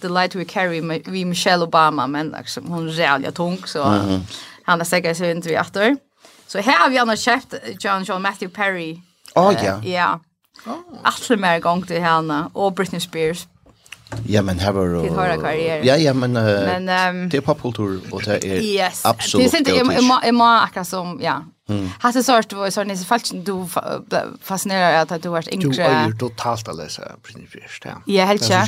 The Light We Carry med, med Michelle Obama, men liksom, hun er jävligt tung, så mm -hmm. han er sikkert sig inte vid att Så her har vi annars kjøpt John, John Matthew Perry. Å, oh, ja. Ja. Alla mer gång til henne, og Britney Spears. Ja, men her var det... höra karriere. Ja, ja, men, uh, men um, det er popkultur og det er yes, absolut det är inte, jag, jag, jag, jag, jag, jag, jag, jag, Mm. Hasse sort var så nästan falskt du fascinerar att du vart yngre. Du är ju totalt att läsa principiskt. Ja, helt ja.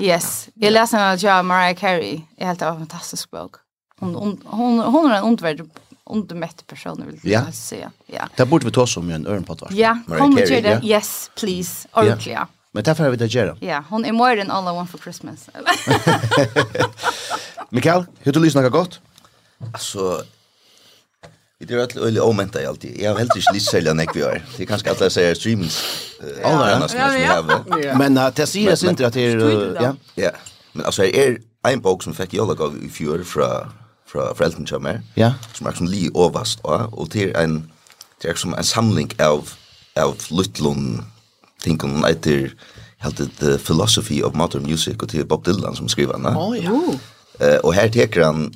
Yes. Jag läste en av Mariah Carey. Jag helt av fantastisk bok. Hon hon hon hon är en undervärd undermätt person vill jag säga. Ja. Det borde vi ta som en örn på vart. Ja, kom och gör det. Yes, please. Ordentligt. Ja. Men därför har vi det gärna. Ja, hon är more than all I want for Christmas. Mikael, hur du lyssnar gott? Alltså, Det är väl öle omenta alltid. Jag har helt inte lyssnat sälja när vi är. Det kanske att jag säger streamings. Alla andra som vi har. Men att det säger sig inte att det är ja. Ja. Men alltså är en bok som fick jag av i fjör från från Felton Chamber. Ja. Som är som li överst och till en till som en samling av av Lutlon tänker on heter helt the philosophy of modern music och till Bob Dylan som skriver den. Oh ja. Eh och här tar han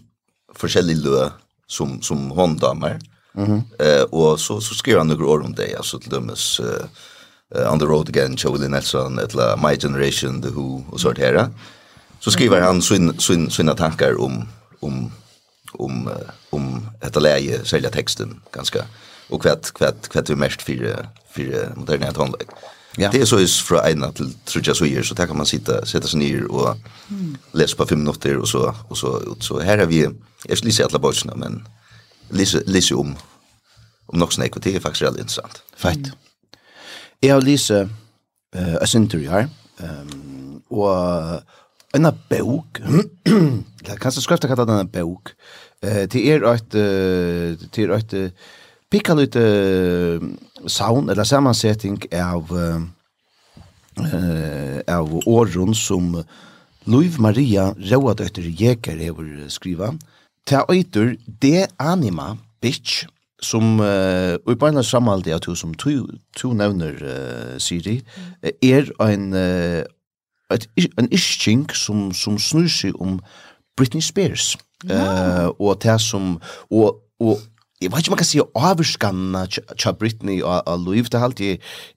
forskjellige lø som, som hon damer. Mm -hmm. eh, och så, så skriver han några ord om det. Alltså till dömes uh, On the Road Again, Jolie Nelson, la My Generation, The Who och sånt här. Så skriver han sin, sin, sina tankar om, om, om, uh, om detta läge, sälja texten ganska. Och kvätt, kvätt, kvätt vi mest för, för moderna tonlägg. Ja. Det är så is från en till jag så så där kan man sitta sätta sig ner och mm. läsa på fem minuter och så och så och så här har vi jag skulle säga alla böckerna men läsa läsa om om något snäck och det är faktiskt väldigt intressant. Fett. Mm. Jag har läsa eh a här. Ehm och en bok. Det kanske skrifta kallar den en bok. Eh det er ett till ett picka lite sound eller sammansättning av eh av åren som Louise Maria Røadøtter Jeker hever skriva. Ta eitur de anima bitch som uh, og på en samhaldi at du som to, to nevner uh, Siri er en uh, et, en ischink som, som snur seg om Britney Spears uh, og det som og, og Jeg vet ikke om man kan si avskanna tja Britney og, og Louis, det er alltid,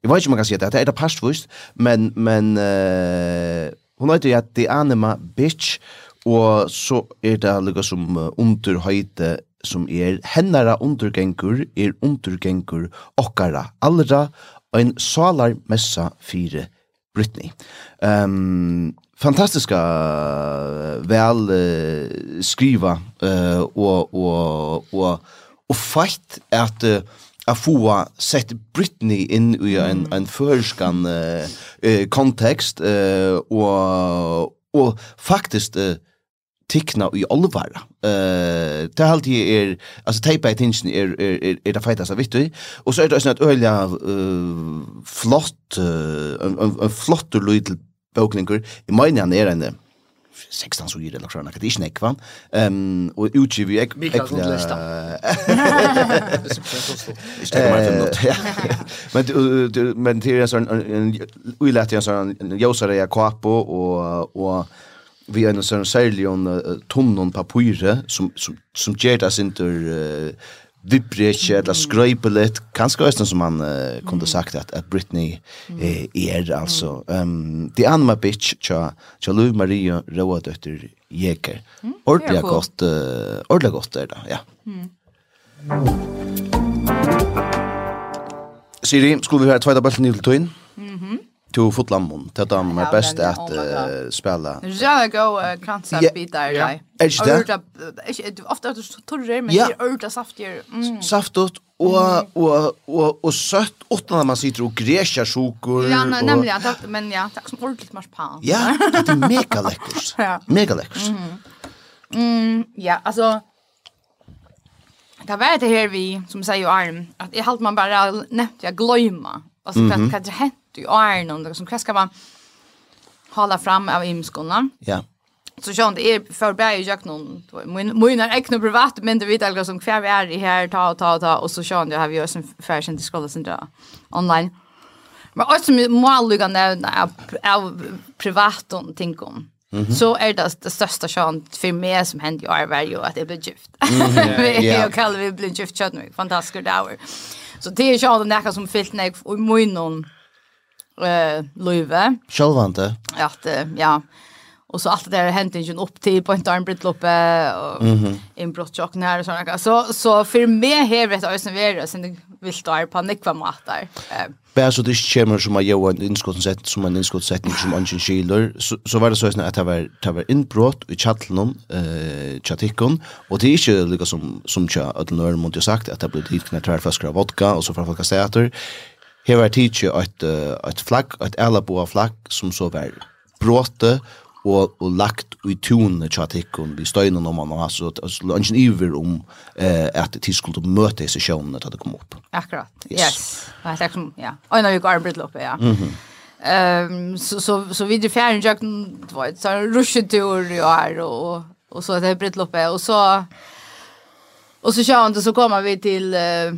jeg vet ikke om man kan si det, det er det pastvist, men, men uh, hun heter ja Deanima Bitch, og så er det lukka som uh, underhøyde som er hennara undergengur er undergengur okkara allra ein salar messa fire Britney. Ehm um, fantastiska vel uh, skriva uh, og og og og fætt at uh, a få sett Britney inn i en, mm. en førskan kontekst uh, uh, og, og faktisk uh, tikna i alvara. Eh, det halt er altså alltså tape attention er er er, er det fighta vet du. Og så er det sånn at ølja uh, flott uh, en, en, en flott lyd bokninger. I mine han er en 16 så eller sånn, det er ikke nekva. Um, og utgiv ek Mikael som lesta. Ikke tenker meg til noe. Men, men til en sånn, vi lette en sånn, Josare jeg kapo, och och vi er en sån særlig om tonnen papirer som, som, som ger det sin tur uh, vibretje eller skrøype kanske Kanskje også som man uh, kunde sagt att att Britney uh, er altså. Um, The Anima Bitch, cha cha Lou Maria Marie dotter Jeker. Mm, ordelig gott uh, ordelig gott er det, ja. Mm. Siri, skulle vi ha tveida bulten i til tøyen? Mhm. Mm to fotlammon. Det är de bäst att spela. ja Jag go kanske bitar dig. Är det? Är ofta att du torrar men det är örta saftier. saftot og og og og søtt utan at man sitter og gresja sjukor. Ja, nemlig, ja, takk, men ja, takk som ordentligt marsipan. Ja, det er mega lekkert. Ja. Mega lekkert. Mm, ja, altså Det var det her vi, som sier jo Arm, at jeg halte man bare nevnt, jeg gløyma, altså mm -hmm. hva det hent i åren och som kanske ska vara hålla fram av imskolan? Ja. Så sjön det är förberedd jag någon min min är ekno privat men det vet alla som kvar vi är i här ta och ta och ta och så sjön jag har vi ju som fashion till skolan sen där online. Men också med måliga nämna av privat och ting om. Så är det det största sjön för mig som hände i år var ju att jag blev gift. Vi -hmm. yeah, kallar vi blev gift kött nu. Fantastiskt det Så det är ju det som fyllt när och i någon eh Löve. Självande. Ja, det, ja. Och så allt det där hänt inte upp till på inte armbrytloppe och mm -hmm. inbrottsjocken här och såna Så så för mig här vet jag sen är sen vill ta på kvar där. Eh Bär så det kommer som jag och en inskottssätt som en inskottssättning som ungen skilder så så var det så att det var det var inbrott i chatlon eh chatikon och det är inte lika som som jag att när man sagt att det blir dit knätrar flaskor vodka och så framför kasteter Her var tidsi et, et flagg, et elabua flagg, som så var bråte og, og lagt i tunne tja vi støyna om man, altså altså, det iver om eh, at de skulle møte disse sjånene til det kom opp. Akkurat, yes. yes. Det er liksom, ja. Og nå gikk arbeidet oppe, ja. Ehm så, så, så vi drar fjern jøkken, det var et sånn rusjetur jo her, och og så det er britt loppet, och så, og så kjønte så kommer vi till uh,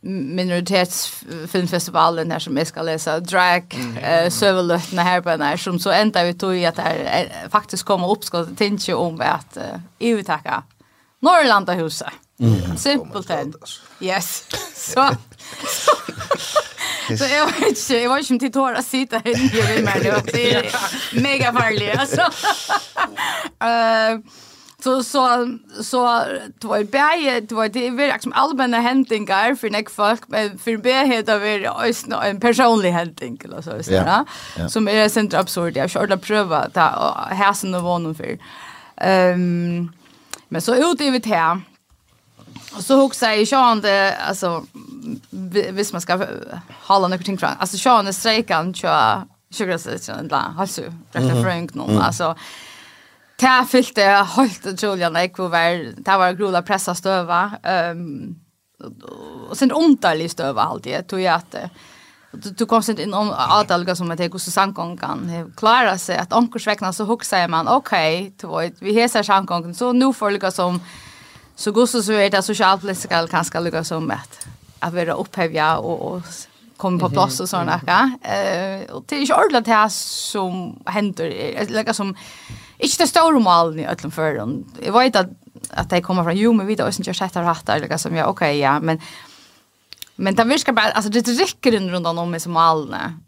minoritetsfilmfestivalen här som jag ska läsa drag mm, eh sövelötna här på när som så ända vi tog i att det här faktiskt kommer upp ska tänka om att uh, EU tacka Norrlanda huset. Mm. Simpelt än. Yes. Så Så jag vet inte, jag var inte till tårar att sitta här nere mig nu. Det är mega farligt alltså. Eh så så så det var bäge det var det var liksom allmänna händingar för näck folk men för bä heter det en personlig händing eller så visst ja som är sent absurd jag skulle pröva ta häsen och vånen för ehm men så ut i det här Och så huxar jag Sean det alltså visst man ska hålla några ting fram. Alltså Sean är strejkan tror jag. Sugar session där. Alltså rätta fränk någon. Alltså Ta fylte jeg helt utrolig når jeg var, ta var grola pressa støva. Um, og sen underlig støva alltid, tog jeg at du, du kom sent inn om avtalga som at jeg hos sangkongen klara seg, at omkurs så huksa man, ok, vet, vi heser sangkongen, så nu får lykka som, så god så er det sosialpolitiska kanskje lykka som at, at vi er opphevja og, og på plats och sådana. Eh, och det är ju ordentligt det här som händer. Eller som Ikke det store malen i öllum før. Jeg vet at, at jeg kommer fra, jo, men vi då også ikke har sett her hatt der, liksom, ja, ok, ja, men, men det virker bare, altså, det drikker rundt om som malene.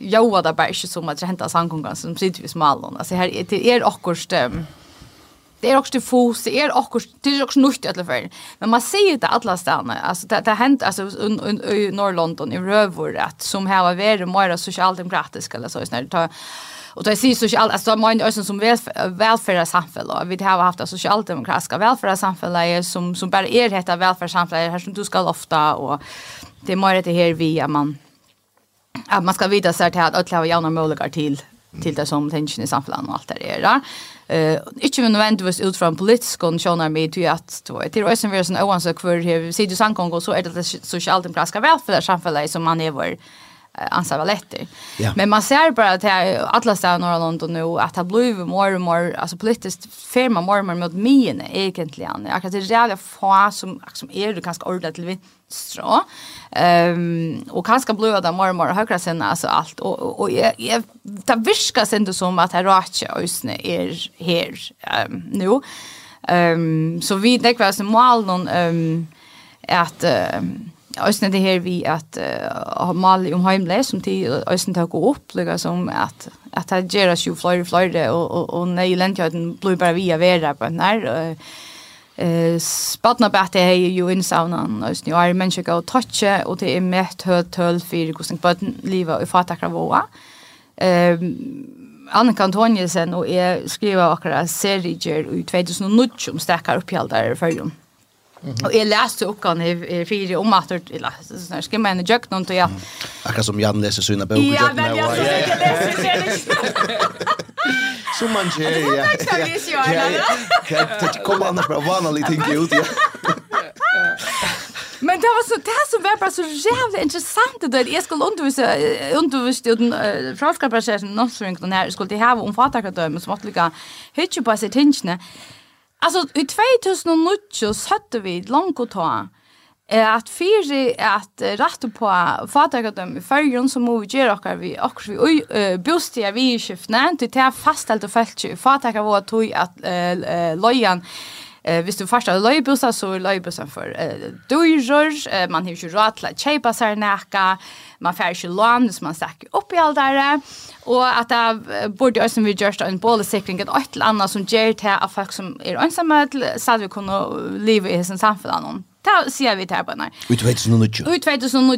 Jo, det er bare ikke som at det henter sangkongen som sitter i malen. Altså, her, det er akkurat, det er också fos, det är också det är också nytt alla fall. Men man ser det alla stannar. Alltså det det hänt alltså i norr London i Rövor att som här var det mer socialdemokratiska eller så snarare ta Och det sägs social alltså man är som välfärdssamhälle vi har haft det socialdemokratiska välfärdssamhälle som som bara är detta välfärdssamhälle här som du ska ofta och det är mer det här vi att man att man ska vita så här att alla har jävla möjligheter till till det som tension i samhället och allt det där. Eh inte nödvändigtvis ut från politisk konditioner med till att då det är ju är sån oansök för här vi ser ju sankon så är det socialdemokratiska välfärdssamhället som man är ansa lätt. Yeah. Men man ser bara att alla städer i norra London nu att det blir mer och mer alltså politiskt firma mer och mer mot mine egentligen. Jag kan det jävla få som som är du kanske ordla till vänster. strå. Ehm um, och kanske blir det mer och mer högra sen alltså allt och och jag, jag det viskar sen det som att här rötje ösne är här um, nu. Ehm um, så vi det kvar som mål någon ehm um, att um, Ösnen det här vi att uh, ha mal om hemle som till ösnen tar gå upp lika som att att ha Geras ju flyr flyr och och och nej ländjöden blue bara via vera på när eh spatna bättre är ju in saunan ösnen ju är människa gå toucha och det är mätt högt höll för hur som på liva i fatakra voa. Ehm Annika Antoniusen og jeg skriver akkurat serier i 2009 om stekkar opphjeldar i. Mm -hmm. Og jeg leste oppgaven i, i fire om at jeg skal mene jøkken og jeg... Akkurat som Jan leser sine bøker Ja, men jeg leser Som man gjør, ja. Det er ikke så mye gjør, da. Det kommer annars bare vanlig ting ut, ja. Men det var så det som var bara så jävla intressant det jag skulle undervisa undervisa den uh, frågeprocesser någonsin den här skulle det ha om fatakadöme som att lika hitcha på sig tinchne. Alltså i 2009 så satte vi långt att ta att fyra att rätta på fatakadem i färgen som må vi göra och vi och vi bostiga vi skiftna till det här fastställt och fällt fatakadem var tog att lojan. Eh, visst du första har så är löjbussen för eh, dyrer, eh, man har ju råd til å kjøpe seg nækka, man får ju lån hvis man stekker upp i alt där och att det borde ju som vi gör en bollsäkring ett eller annat som ger till att folk som är ensamma så vi kunna leva i sin samfunn. Det sier vi til her på denne. Utveid nu noe. Utveid som nu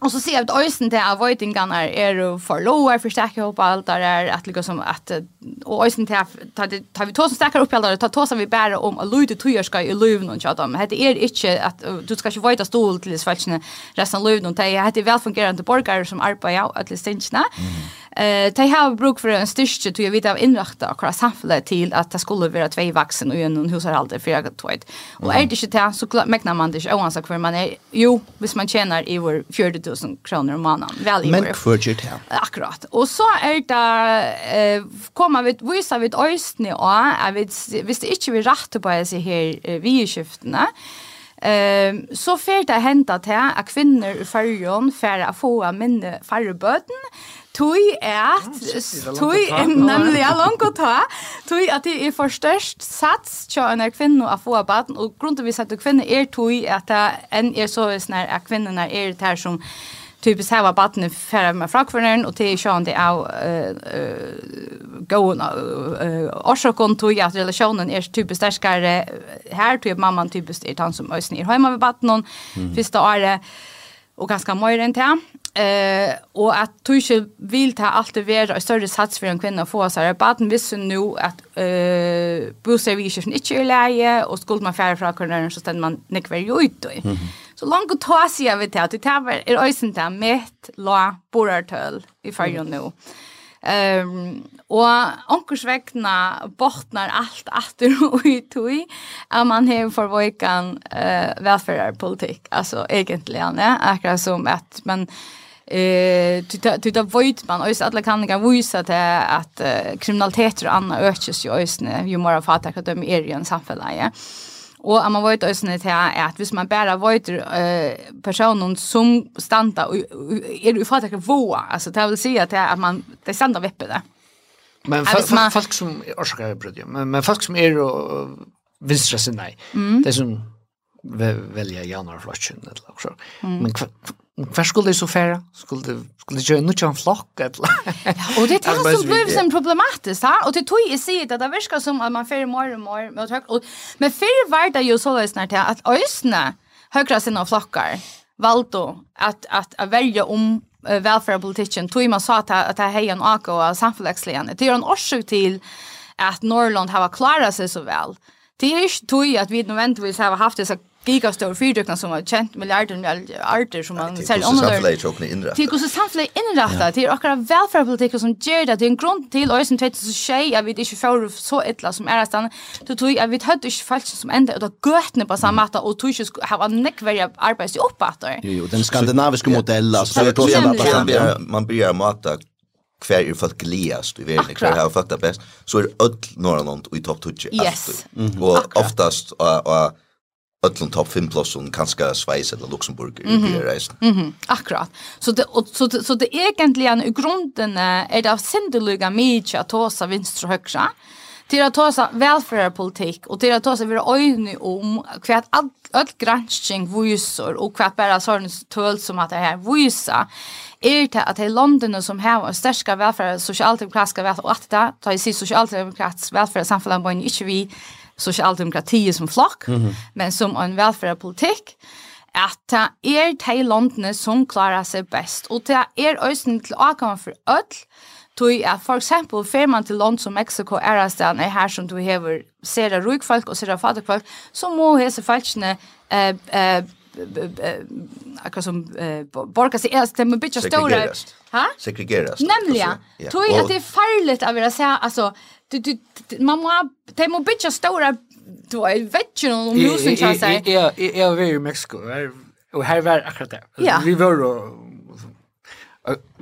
Och så ser jag att ösen till avoidingarna är ju för lower för stäcka upp allt där är att liksom som att och ösen till tar vi två som starkare upp allt där tar så vi bara om att ljuda tror ska i löven och chatta. men Det är inte att du ska inte vita stol till svälchna resten löven och det är det väl fungerande borgare som arbetar att listinna. Eh, de har bruk för en styrke till jag vet av inrätta akkurat samhället till att det skulle vara två vuxen och en hushållshåll för jag tror inte. Och är det inte det så klart mäknar man det oavsett för man är. Jo, hvis man tjänar i vår 40 000 kronor om månaden. Väl i Men för det här. Akkurat. Och så är det eh, kommer vi visa vid östne och jag vet visst inte vi rätt på sig här vi skiftena. Ehm um, så fer det henta til att kvinnor i färjan fer å få minne færre bøten, Tui er tui er nemlig ja langt å ta. Tui at det er for størst sats til en kvinne å få baden, og grunnen til at kvinne er tui at en er så snar at kvinnene er det her som typisk här baden for färre med frakvärden og til är det er gående årsakon tui at relasjonen er typisk typiskt her, tui at mamman typisk er han som ösn är hemma med baden, første året og ganska mer än det Eh och att tusche vill ta allt det vara en större sats för en kvinna få så här baden visste nu att eh busse vi inte är läge och skulle man färra från körnen så ständ man nick väl ut då. Så långt att ta sig av det att det tar är ösen där med la borartöl i färjan nu. Ehm um, og onkursvegna botnar alt aftur og i tui at man har forveikan eh uh, alltså altså egentlig, ja, akkurat som at man Eh, tyta void man alltså alla kan kan visa till att kriminalitet och annat ökes ju ösne ju mer fatar att de är i en samhälle. Ja. Og at man vet også til at hvis man bare vet uh, personen som standa og er ufattelig våa, altså det vil si at, at man, det standa vippe det. Men man, folk som, orsaker jeg brød, men, men folk som er og vinstra sin nei, mm. det som velja janar flotjen eller noe Mm. Men Hva skulle det så færa? Skulle skulle det gjøre noe av en flokk? ja, og det er det som blir som problematisk, ha? og det tog jeg sier det, det virker som at man færer mer og mer med høyre. Og, men før var det jo så løsner til at øsene høyre sine flokkar valgte at, at, at velge om uh, velferdspolitikken tog man sa at, at det er heien og og samfunnslegene. Det er en årsøk til at Norrland har klarat seg så vel. Det er ikke tog at vi nødvendigvis har haft disse gigastor fyrtøkna som har kjent milliarder arter som man ser omhåller. det. hvordan samfunnet er innrettet. Til hvordan samfunnet er innrettet. Til akkurat som gjør det. Det er en grunn til og som 2006 at vi ikke får så ytla som er stand. Du tog at vi hadde ikke folk som enda ut av gøtene på samme måte og tog ikke ha nekverje arbeids i oppatter. Jo, jo, den skandinaviska modellen. Man börjar mata kvar är folk gledast i verden, hver har folk det bäst. så är öll norrland och i topp 20. Yes. Och oftast, och öllum topp 5 plossum kanske Schweiz eller Luxemburg mm -hmm. i reisen. Mm. Akkurat. Så det och så så det egentligen i grunden är det av syndeluga mycket att ta sig vänster och högra. Till att ta sig välfärdspolitik och till att ta sig vara öjny om kvart all granskning visar och kvart bara sån töl som att det här visar är det att i London som har största välfärd socialdemokratiska välfärd och att det tar sig socialdemokratisk välfärd samfällan på en inte vi socialdemokrati som flock, mm -hmm. men som en välfärdspolitik at det er de landene som klarer seg best. Og det er øyne til åkamer for ødel, Tui at for eksempel fer man til land som Mexico er av stedet er her som du hever ser av rukfolk og ser av folk, så må hese falskene eh, eh, akkurat som borgar sig älst men bitcha stora ha segregeras nämligen tror jag att det är farligt att vilja säga alltså du, du, man må, de må bytja stora, du vet vetjen om husen, kjøy seg. Jeg var i Mexico, og her var akkurat det. Ja. Vi var og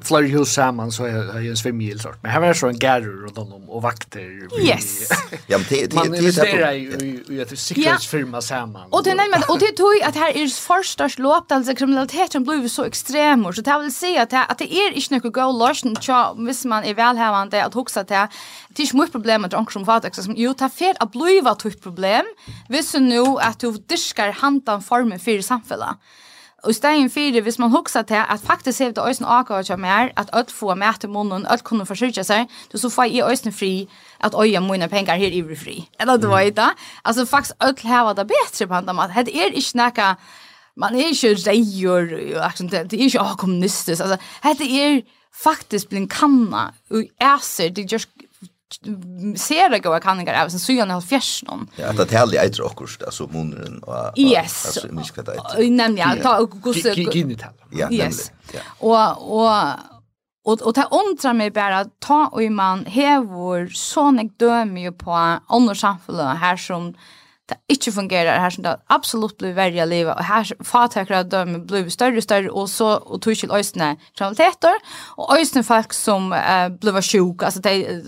flere hus sammen så är ju en svimmel sort. Men här var så en garror och om, och vakter. Yes. ja, men det det det är ju ju att säkerhetsfirma samman. Och det nej men och det tog att här är första slåpt alltså kriminaliteten blev så extrem och så det vill säga att att det är inte något go lösen tja hvis man är välhävande att huxa det. Det är mycket problem att onkel som fatak som ju tar fel att bliva ett problem. Visst nu att du diskar handan formen för samhället. Og i stedet for, hvis man husker til at faktisk er det øyne akkurat som er, at alt får mat i munnen, alt kunne forsørge seg, så får jeg øyne fri at øye mine penger her i fri. Eller du vet da? Altså faktisk alt har det bedre på andre måte. Det er ikke noe, man er ikke reier, det er ikke kommunistisk. Altså, det er faktisk blitt kanna og æser, det just ser det goda kanningar även sen syna har fjärsen. Ja, det är det härliga äter och kurs alltså munnen och yes. alltså minst kvad äter. Nämligen ta och gosse. Ja, yes. Och och Och och det undrar mig bara att ta och man hevor sån jag dömer ju på andra samfällen här som det ikke fungerer här som det absolut blir verre i livet och här fatakere de blir større og større, och så och tog till øyne kriminaliteter, och øyne folk som uh, blir sjuka alltså det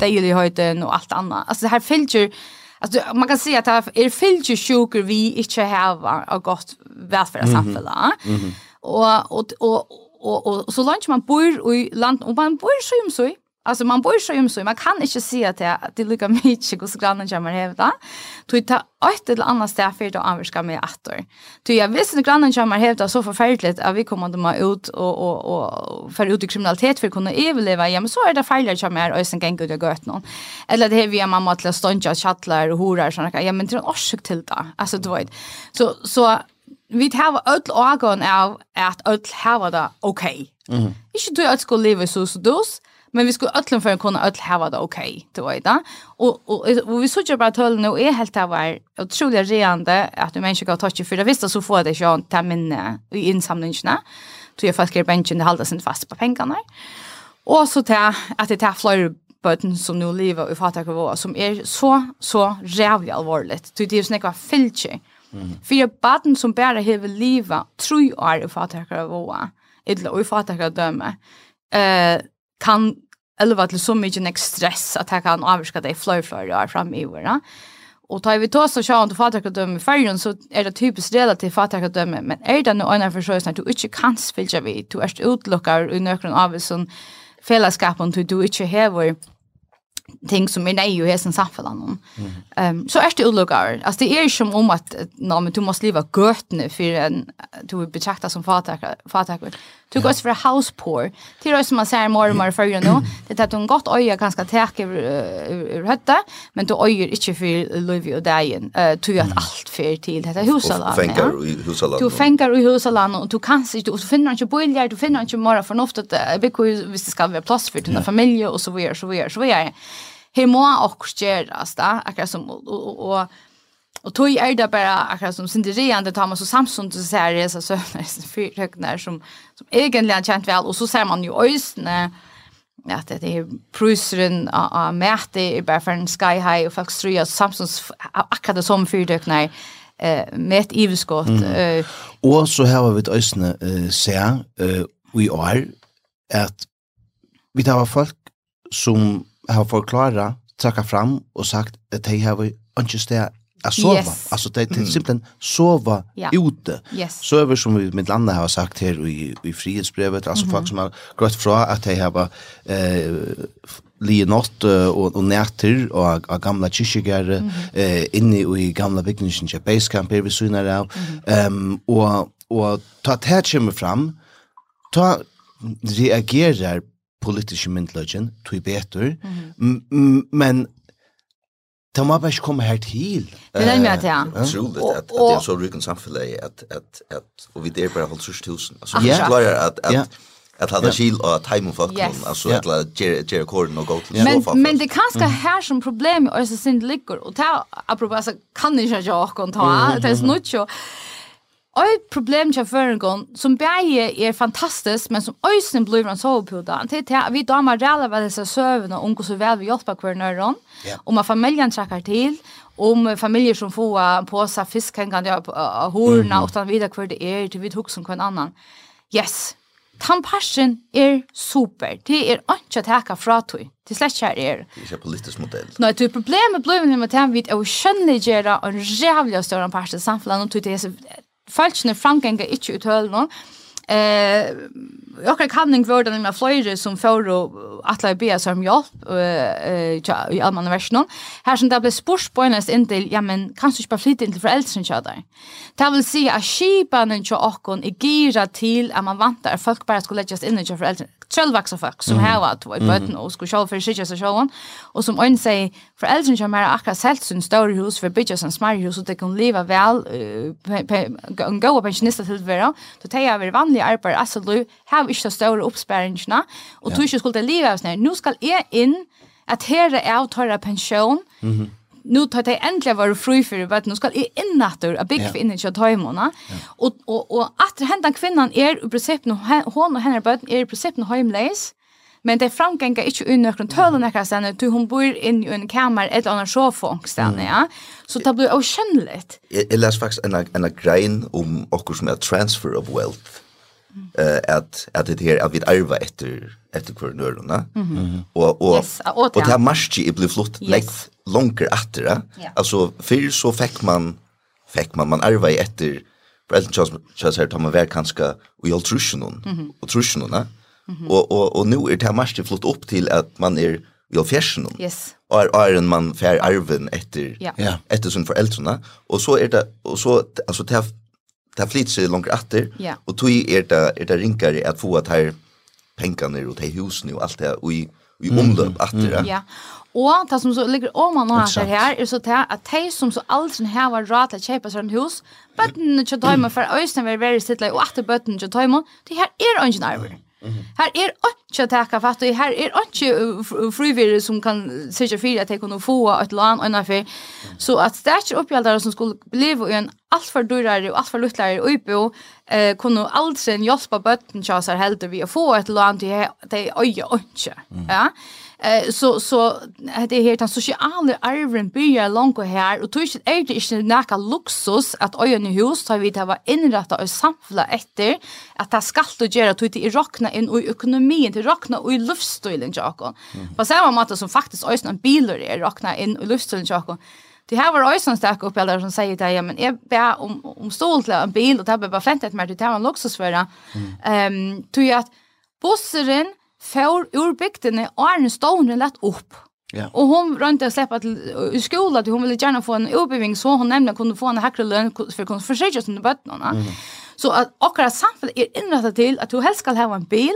det är ju höjden och allt annat alltså det här filter Alltså man kan säga att det är er filter sjuker vi inte har av gott välfärdssamhälle. Mm -hmm. Och och och och, och så långt man bor i land och man bor så ju så Alltså man bor så ju man kan inte se att det är det lukar mycket hos grannen kommer hem då. Du tar ett eller annat ställe för att anvärska med att då. Du jag visste att grannen som man hävda så förfärligt att vi kommer att ut och och och för ut i kriminalitet för att kunna överleva. Ja men så är det farligt som är och sen gänga ut och gött någon. Eller det är vi mamma till stånja chatlar och horar såna ja men till en orsak till det. Alltså du vet. Så så vi har öll organ av att öll har det okej. Okay. Mm. Inte du att skulle leva så så dus. Men vi skulle öllum för kunna öll hava det okej, du vet det. Och, och, och vi såg bara tölv nu är helt av var otroligt reande att du människa kan touch för det visst så får det ju ta minne i insamlingarna. Så jag fast bänken det håller sig fast på pengarna. Och så till att det tar flyr bøten som nu lever i fattakavåa, som er så, så rævlig alvorligt. Det er sånn ekva fylkje. Mm. For bøtten som bare hever livet, tror jeg er i fattakavåa, eller i fattakadømme, eh, kan elva til så mye nek stress at jeg kan avskaka det flow flow jag fram i våra. Og tar vi då så om du fattar i fergen, så er det typisk relativt fattar men er det noe annet försöks när du ikke kan spela vi du er utlockar i någon av sån fällaskapen du du ikke hever ting som er nei ju hesen samfunnet samfällan. Ehm um, så er det olukar. Altså, det er ikke som om at no, men du måste leva gøtene for en du er betrakta som fatakker. fatakare. Du går for house poor. Det är som man ser mer og mer før nå, det er at du hon gott öja ganska täck över hötta men du öjer inte för Louis och Dagen. Uh, du gjør alt for til dette husalan. Du fengar i husalan. Du fengar i husalan og du kan inte du finner ikke billigare, du finner ikke mer förnuftigt. Det blir ju visst det ska vara plats för dina familj och så videre, så videre, så videre här må också göras där, akkurat som och, och, Och tog är det bara akkurat som synderande tar man så Samson så ser det så söner fyrhögnar som som egentligen känt väl och så ser man ju ösne att det är prusren av mäte i bara för en sky high och faktiskt tror jag Samsungs akkurat som fyrhögnar eh med ett ivskott eh. Och så har vi ett ösne eh ser eh vi är att vi tar folk som har forklarat, trakka fram og sagt at de har ikke sted att sova. Yes. Alltså det är mm. simpelthen sova ja. ute. Yes. Söver som vi med landa har sagt här i, i frihetsbrevet, alltså mm -hmm. folk som har gått fra att de har eh, lige natt og, og nætter og, og gamla kyrkjegare mm -hmm. eh, inne i gamla bygningen til Basecamp her vi syner av. Mm -hmm. um, og, og ta det her kommer fram, ta reagerer politiske myndløgjen, tog betur, mm -hmm. men Det må bare ikke komme her til. Det er med det, ja. Utroligt at, det er så rykken samfunnet at, at, at, og vi der bare holdt sørst tusen. Altså, vi klarer at, at, at hadde skil och time folk yes. altså, at la gjøre kåren og gå til så Men men det er kanskje her som problemet er så sint ligger. Og det er, apropos, altså, kan ikke jeg ikke kan ta? Det er snutt jo, Og et problem til føringen, som bare er fantastisk, men som øysen blir en sovepuda, det er at vi damer ræler ved disse søvende, om hvordan vel vi hjelper hver nøyren, yeah. om at familien trekker til, om familier som får på seg fisk, kan kan gjøre av hårene, og -hmm. videre hver det er, til vi tok som hver annan. Yes, Tannparsen er super. Det er ikke å teka fra tog. Det slett ikke er. Det er ikke politisk modell. Nei, det er problemet blir med at vi er skjønnliggjere og rævlig større parsen samfunnet, og det er falskene framgänga inte ut höll Eh, jag kan kanning värda med flöjre som får att lägga be som hjälp eh i allmänna versionen. Här som det blir spurs på näst inte ja men kanske bara flytta in till föräldrar så där. Det vill säga att skipan och chockon är gira till att man vantar att folk bara skulle läggas in i föräldrar självvaxna folk som mm. har att vara i böten och skulle själv för sig sig själv och som en säger för äldre som har akkurat selt sin större hus för bygga sin smärre hus och det kan leva väl en god pensionister till vara då tar jag över vanliga arbetare alltså du har inte de större uppspärringarna och tror skulle leva nu ska jag in att här är av tar pension mm nu tar det äntligen vara fri för vet nu ska i innatur a big in i hemona och och och att hända kvinnan är i princip nu hon och hennes barn är i princip nu hemlös men det framgänga inte ur någon tölen när sen du hon bor in i en kammare ett annat så fångstan ja. Så det blir okännligt jag läs faktiskt en en grein om och som är transfer of wealth. Eh att att det här att vi ärva efter efter kvarnörna och och och det här marschi i blivit flott läggs långt efter. Ja. Alltså för så fick man fick man man arva i efter Elton Charles Charles här tar man väl kanske och jag tror ju någon och tror ju någon och och och nu är det här mest flott upp till att man är jag fjärsen om. Yes. Och är är en man fär arven efter ja. Efter sin föräldrarna och så är det och så alltså det här det här sig långt efter yeah. och då är det är det rinkare att få att här pengarna och det husen och allt det och i i omlopp efter. Ja. Og det som så ligger om man har seg her, er så til at de som så aldri har vært råd til å kjøpe seg en hus, bøttene til døyme for øyne vil være sittelig, og etter bøttene til døyme, det her er ingen arbeid. Her er ikke å takke fatt, og her er ikke frivillig som kan sitte for at de kunne få et land og innenfor. Så at det er ikke oppgjeldere som skulle bli i en alt for dyrere og alt for luttlere oppå, eh, kunne aldri hjelpe bøtten til seg heldig ved å få et land, de er øye ikke. Ja? Mm. Eh så så det är helt den sociala arven börjar långt och här och tror inte är det inte näka luxus att ögon i hus har vi det var inrätta och samla efter att det ska då göra tog det rockna in i ekonomin till rockna och i livsstilen Jakob. På samma måte som faktiskt ösn en bilar är rockna in i livsstilen Jakob. Det här var ösn stack upp eller som säger det ja men är bara om om stoltla en bil och det har bara fentet mer det här luxus en det. Ehm tror jag att busseren får ur bygdene Arne Stovner lett opp. Ja. Og hon rønte å slippe til i skolan, hon ville gjerne få en utbildning, så hon nemlig kunne få en hekre løn for å kunne forsøke seg under bøttene. Mm. Så at akkurat samfunnet er innrettet til at du helst skal ha en bil,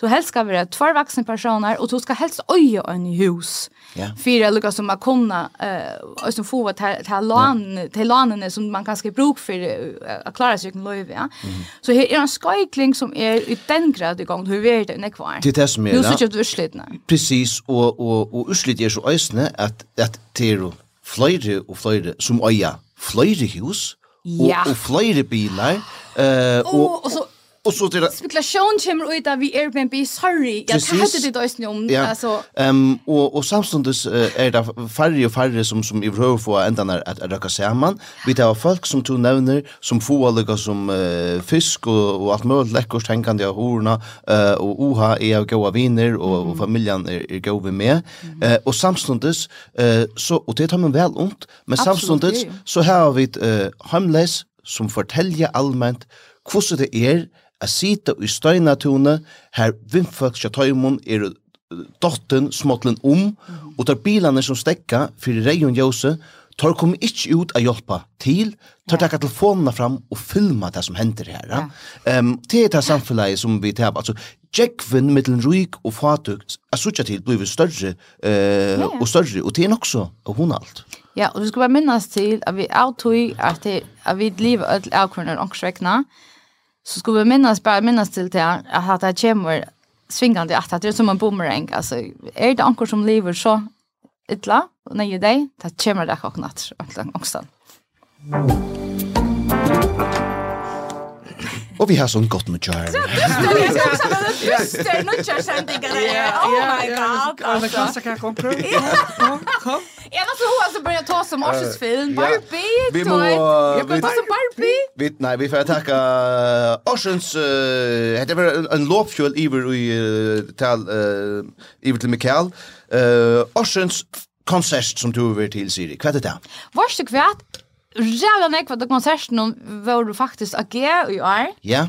Du helst ska vara två vuxna personer och du ska helst öja en hus. Ja. Fyra det lukar som man kunna eh uh, som får att ta lån till lånen som man kanske bruk för uh, att klara sig med löv, ja. Mm. Så här är en skojkling som är i den grad igång hur vi det när kvar. Det är som är. Nu så köpt urslitna. Precis och och och urslit är så ösne att att tero flöjde och flöjde som öja flöjde hus och, ja. och, och flöjde bilar eh och, och så Och så till spekulation kommer ut av vi Airbnb. Sorry jag hade det då inte om ja. alltså ehm um, och och samstundes uh, är det färre och färre som som i behöver få ända när att röka samman vi tar folk som tog nämner som får alla som uh, fisk och, och allt möjligt läckert tänkande av horna uh, och oha är goda viner och, och familjen är, är goda med mm. och samstundes uh, så och det tar man väl ont men Absolut, samstundes så har vi ett uh, homeless som fortäljer allmänt hvordan det er a sita i støynatune, her vimfolk kja tøymon er dotten småttlen om, og tar bilane som stekka fyrir reion jose, tar kom ikkje ut a hjelpa til, tar takka telefonene fram og filma det som hender her. Ja. Um, det er det samfunnet som vi tar, altså, Jekven mittlen ruik og fatuk, a suttja til blivit større uh, ja, ja. og større, og det er nok så, og hun alt. Ja, og du skal bare minnes til at vi avtog at, det, at vi lever alle avkroner ångsvekna, så skulle vi minnas bara minnas till det här att det kommer svingande att det är som en boomerang alltså är det ankor som lever så illa och när dig det kommer det också natt också. Mm. Og vi har sånn godt med jar. Så det er noe kjørsendingen. Oh my god. Alla klassar kan komma. Kom, kom. Jag måste hoa så börja ta som Arsens film. Barbie. Vi må... Jag börjar ta som Barbie. Vi, nej, vi får tacka Arsens... Uh, det var en lovfjøl iver i tal... Uh, iver til Mikael. Uh, Arsens konsert som du vil til, Siri. Hva er det da? Varst du kvart? jävla nekva då konserten var du faktiskt ager i år. Ja.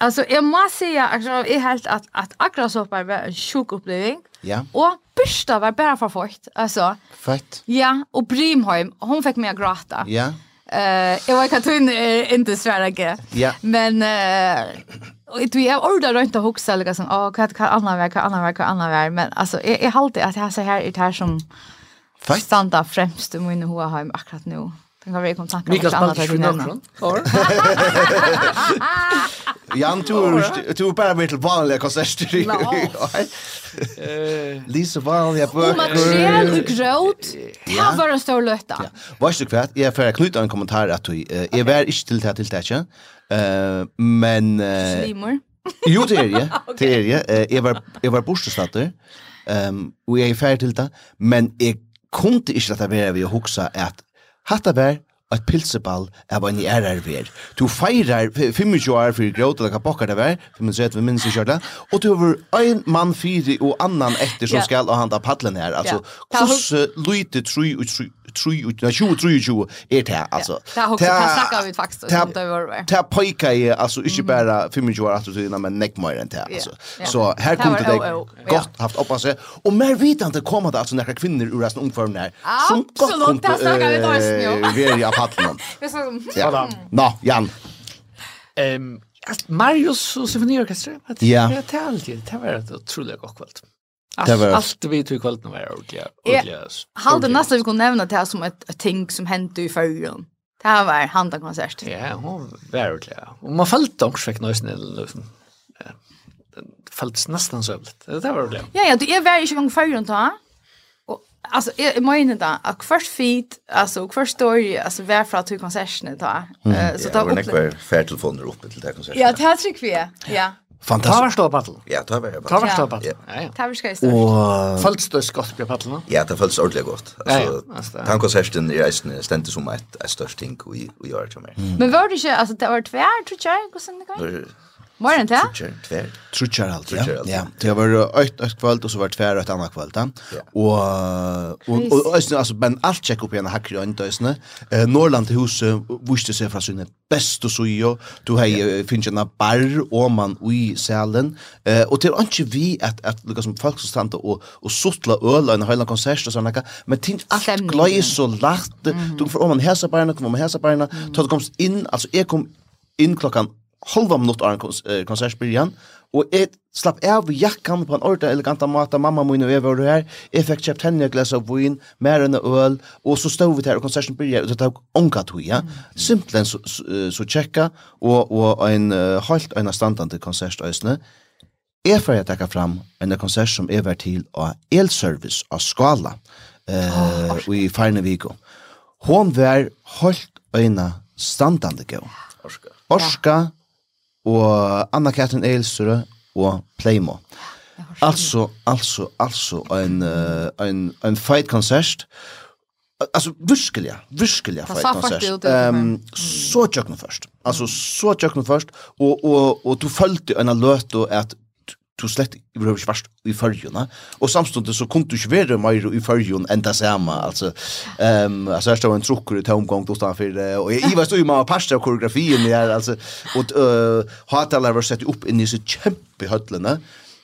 Alltså jag måste säga alltså är helt att att Agrasopar var en sjuk upplevelse. Ja. Och bursta var bara för fort alltså. Fett. Ja, och Brimheim hon fick mig att gråta. Ja. Eh, jag var katun inte svära ge. Ja. Men eh Och det är ordar runt och huxa eller sån. Åh, vad kan andra vara, kan andra vara, kan andra vara. Men alltså jag är alltid att jag så här är det här som Fett. standa främst i min hoa hem akkurat nu kan vara i kontakt med andra Or Jan tur tur bara med till vanliga konserter. Eh Lisa vanliga böcker. Man ser du gråt. Det var en stor lötta. Vad du kvärt? Jag får knyta en kommentar att du är vär inte till det till det. Eh men Slimmer. Jo det är det. Det är det. Jag var jag var bortstatter. Ehm och jag är färdig till det, men jag kunde inte att vara vi huxa att Hatta var et pilseball av en ærer ver. Du feirar 25 år for gråt, eller hva pokker det var, 35 vi minns i kjørte, og du har en mann fire og annan etter som skal og handa padlen her. Altså, hvordan lyte tru og tru 2023 er det, altså. Det har også snakket vi faktisk om det var. Det pojka i, altså, ikke bare 25 år attitudene, men nekk mer enn det, altså. Så her kom det deg godt haft oppa seg. Og mer vidende kom det altså nekker kvinner ur resten omføren her. Som godt kom til veri av Ja. Nå, Jan. Ehm Marius og symfoniorkestret, det er alltid, det var et utrolig godt kveld. Allt, var... allt vi tog kvällen var ordentligt. Ordentligt. Halde nästan vi kunde nämna det här som ett, ett ting som hände i förrjön. Det här var handa konsert. Ja, hon var ordentligt. Och man följde också fick nöjsen liksom. Ja. Det följdes nästan så sövligt. Det var ordentligt. Ja, ja, du är värre inte gång förrjön då. Och alltså jag jag menar det att först fit alltså först story alltså var att till konserten då. Eh så då upplevde nekvar färtelfoner uppe till det konserten. Ja, det här tycker vi. Ja. Fantastisk. Tavar står battle. Ja, tavar er paddel. Tavar står battle. Ja, ja. Tavar skal i størst. Og... Føltes det skott på paddel? Ja, det føltes ordentlig godt. Altså, ja, ja. Tankonserten i reisen stendte som et, et størst ting i, i året til meg. Men var det ikke, altså, det var tvær, tror jeg, hvordan det går? Morgen til? Tver. Trutjar alt, ja. ja. Det var ett ett kvöld, och så var det tvär ett annat kvöld, ja. Och och och alltså altså, men allt check upp igen hackar i øyne, øyne. Eh, Norrland huset viste seg fra bäst och så ju du har finns en bar och man i salen. eh, og til ønske vi att att liksom som folk som stannar och och suttla öl i en høyla konsert och såna men ting allt gløy så lagt, du får om man hesa barna, kom om man hesa barna, mm -hmm. til in alltså jag kom in klockan halva minutt av en kons konsertbyrjan, og jeg slapp av jakkan på en ordentlig elegant måte, mamma min og jeg var her, jeg fikk kjøpt henne et glas av vin, mer enn øl, og så stod vi der, og konserten byrja, og det tok ånka tog, ja. Mm. Simpelthen så, så, så tjekka, og, og en uh, halvt øyne standande konsertøysene, Jeg får jeg takka fram en konsert som jeg var til av Elservice av Skala eh, oh, i Farneviko. Hon var holdt øyne standande gøy. Orska. Orska, og Anna-Katrin Eilsøre og Playmo. Alltså, alltså, alltså en, uh, en, en fight-konsert. Alltså, virkelig, virkelig fight-konsert. Um, så tjøkken først. Alltså, så tjøkken først. Og, og, og du følte en løt og at du slett i behöver svart i förjun och samstundet så kunne du ikke være mer i fyrjun enn det samme, alltså ehm um, alltså jag står en trukker i tomgång då står för och jeg var stod ju med pasta koreografin her, alltså og uh, hatalar var sett upp inn i så kämpe höllene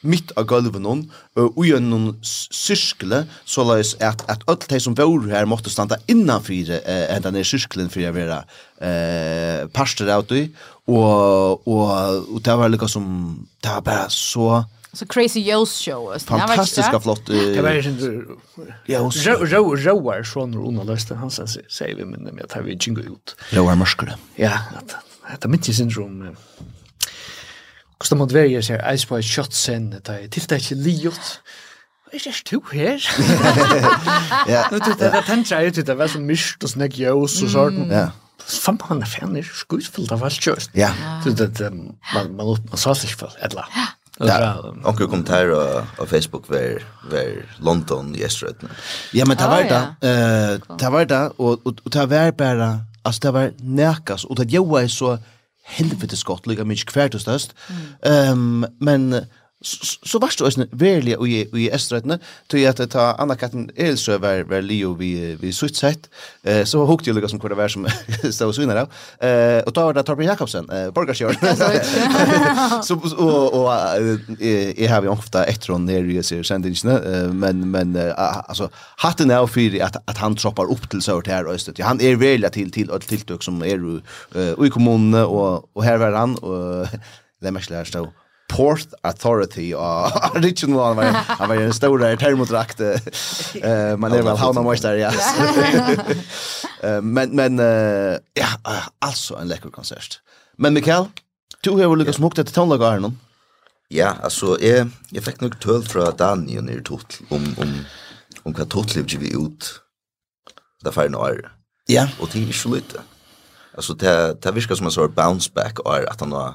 mitt av gulven hon og i en noen cirkel så läs at, att allt de som var her måste stanna innanför eh, den där cirkeln för att vara eh parster ut og og og det var liksom som det var bara så så crazy Yells show. Fantastiska flott. Det var ju ja, och så roar från Rona Löster han säger vi men jag har vi jingo ut. Roar muskler. Ja, att det mitt syndrom. Kostar mot varje så här ice white shot sen det är tittar inte liot. Är det du här? Ja. Nu tittar det tänker jag ut det var så mycket och snägg ljus och sånt. Ja fan man är fan är skojfullt av var just. Ja. Så det man man man sa sig för alla. Ja. Ja, och jag kom till på Facebook var var London yesterday. Ja, men det var det. Eh, det var det och och det var bara alltså det var närkas och det jag var så helvetes gott lika mycket kvärt och störst. Ehm men så varst du ösn verliga och i Esträtne till att ta Anna Katten Elsö var var Leo vi vi sutt sett eh så hukte jag som det var som så så nära eh och då var det Torben Jakobsen eh borgarskjör så och och jag har ju ofta ett ron ner ju ser sen det men men alltså hatten är för att att han troppar upp till sort här östet han är väl till till tilltök som är i kommunen och och här var han och det mest lärst då Port Authority och original han var han var en stor där termotrakt eh man är väl hauna mästare ja men men ja alltså en läcker konsert. Men Mikael du har lyckats smukt till tonla garnen ja alltså jag jag fick nog töl från Daniel ner tot om om om vad tot levde vi ut där för några ja. Och det är ju lite. Alltså det det viskar som en sort bounce back och att han har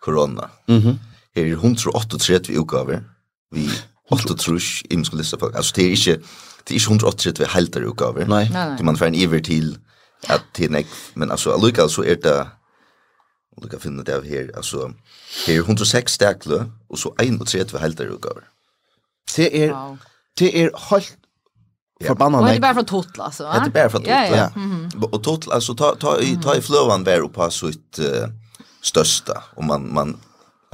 corona mhm er 138 utgaver, vi 8 imensku lista folk. Altså, det er ikke, det er ikke 138 heiltar utgaver. Nei. Nei. Man får en iver til at det nek, men altså, allukka så er det, Og du kan finne det av her, altså, her er 106 stekle, og så 31 helter utgaver. Det er, wow. det er helt Ja. Förbannat. Och det är bara från Total alltså. Det är bara för Total. Ja, ja. Mm -hmm. Och Total alltså ta ta i ta i flövan där uppe så sitt uh, största och man man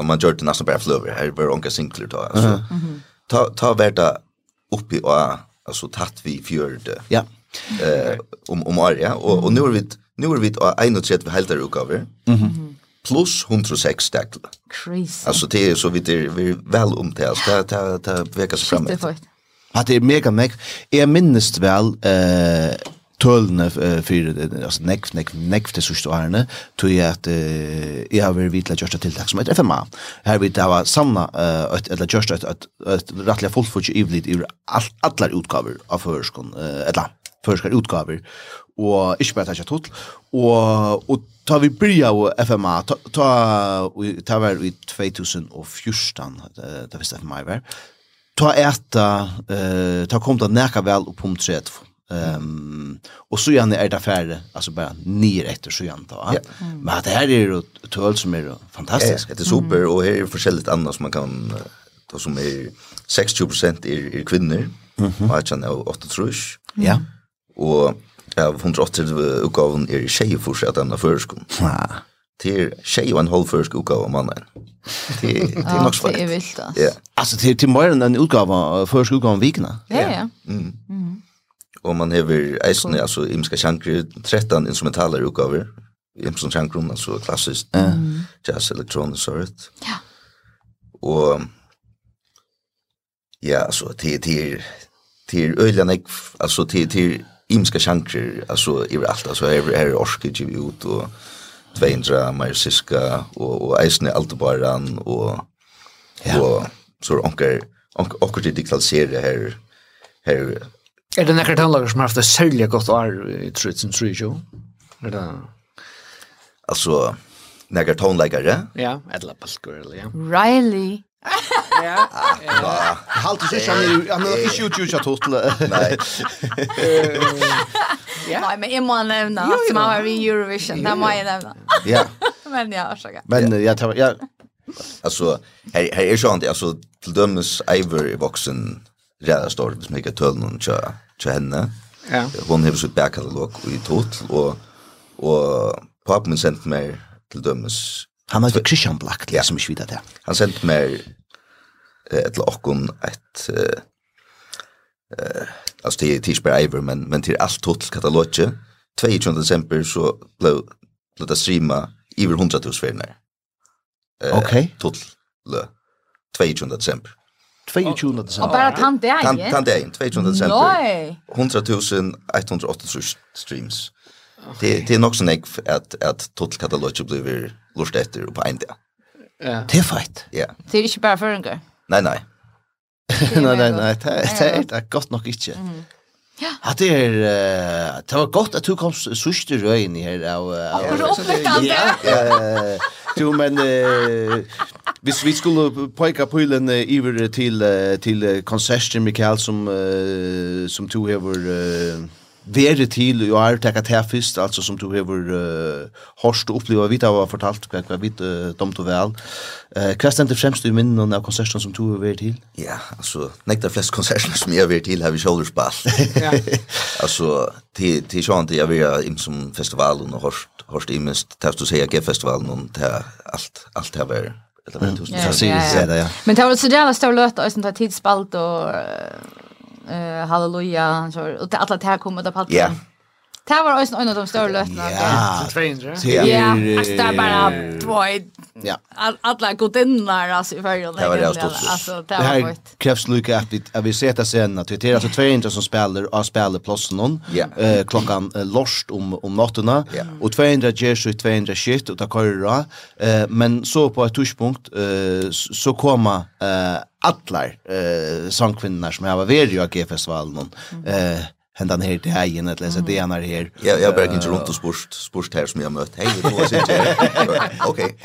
man gjør det nesten bare fløver, her var onka singler da, Alltså, Ta, ta värda uppe och alltså, tatt vi fjörde Ja. Eh, om, om Arja, Och, och nu har vi, Nu är vi av 31 helderutgaver, mm -hmm. plus 106 stakler. Crazy. Alltså det är så vi det vi väl om omtalt, det, det, det vekker seg fremme. Shit, det er mega meg. Jeg minnes väl eh, tölne för alltså neck neck neck det så står ärne tror jag att jag har väl vitla just till tack som FMA här vi det var samma att eller just att att rättliga folk för ju evligt ur allar utgåvor av förskon eller förskar utgåvor och inte bara att jag och och ta vi börja och FMA ta ta ta var i 2014 det visste FMA var. Ta äta ta kom det näka väl upp om 30 Um, och så gärna är det affärer, alltså bara nio efter så gärna. Ja. Men att det här är ju töl som är fantastiskt. Ja, det är super och här är försäljligt annat som man kan då som är 60% är, är kvinnor mm och jag känner 8 trus. Ja. Och av 180 utgaven är tjejer fortsatt ända förskon. Ja. Det är tjej och en halv försk utgave av mannen. Det är nog svårt. Ja, det är vilt. Ja. Alltså det är till mer än en utgave, försk vikna. Ja, ja. Mm. Mm. Og man hever eisen, cool. altså imska sjankri, 13 instrumentaler utgaver, imska sjankrum, altså klassiskt, mm. jazz, elektronisk og. Ja. Og, ja, altså, til, til, til øyla nek, altså, til, til imska sjankri, altså, i alt, altså, her, her er orske giv ut, og 200 marxiska, og, og eisne altebaran, og, ja. og, så er onker, onker, onker, här här Er det nekkert handlager som har haft det særlig godt år i Trudsen, tror jeg? Er det... Altså, nekkert tonleggere? Ja, Edla Balkur, eller ja. Riley. Ja. Ja. Halt du ikke han er ikke ut ut totle. Nei. Ja. Nei, men jeg må nevne at som har vi Eurovision, det må jeg nevne. Ja. Men ja, så gøy. Men ja, ja. Alltså här här är ju inte alltså till dömes Iver i boxen rädda stor som mycket töln och tjö, tjö henne. Ja. Hon har sitt backkatalog i tot och och pappa min sent mig till dömes. Han var Christian Black till ja. som inte vet det. Han sent mig ett lockon ett eh alltså det är tidsbär Iver men men till allt tot kataloget 22 december så blev blev det streama över 100 000 vänner. Eh, Okej. Okay. Tot 22 december. 22. desember. bara tant tann dagen? Tann, tann dagen, 22. december. desember. 100.188 streams. Det, det är nog så sånn att att at totalkataloget blir lust efter på en dag. Ja. Det är feit. Ja. Det er ikke bare føringer? Nei, nei. Nej, nej, nej. det er, det är godt nok ikke. Mm. Ja. Att det är det var gott att du kom sust i röjen här av. Ja, det är Ja. Du men Hvis vi skulle peka den iver til til konserten Mikael som uh, som to hever uh, vere til jo er teka til fyrst, altså som du hever uh, hårst og oppleva, vi har fortalt hva, hva vi uh, dom to vel. Uh, hva stendte fremst i minnen av konsertene som du har vært til? Ja, altså, nekta flest konsertene som jeg har vært til har vi kjolder spalt. altså, til, til sånn til jeg var inn som festivalen og horst horst imest, til du säga jeg festivalen og til alt, alt har vært eller vad tusen så Ja, det ja. Men det var så jävla stor löt och sånt där tidsspalt och eh halleluja så och alla det här kommer det på. Ja. Det var också en av de större löftena. Ja, 200. Ja, alltså det är bara två Ja. Alla godinnar alltså i färgen. Det var det Alltså det var varit. Krävs lycka att vi att vi sätter sen att det är alltså 200 som spelar av spelar platsen någon. Eh klockan lost om om natten och 200 ger och 200 shit och där kör det. Eh men så på ett touchpunkt eh så kommer eh alla eh sångkvinnorna som har varit i GF-festivalen. Eh hendan her til heien, et lese det han er her. Ja, jag bare inte runt och spurst spurst här som jag har Hej, det var sikkert Okej.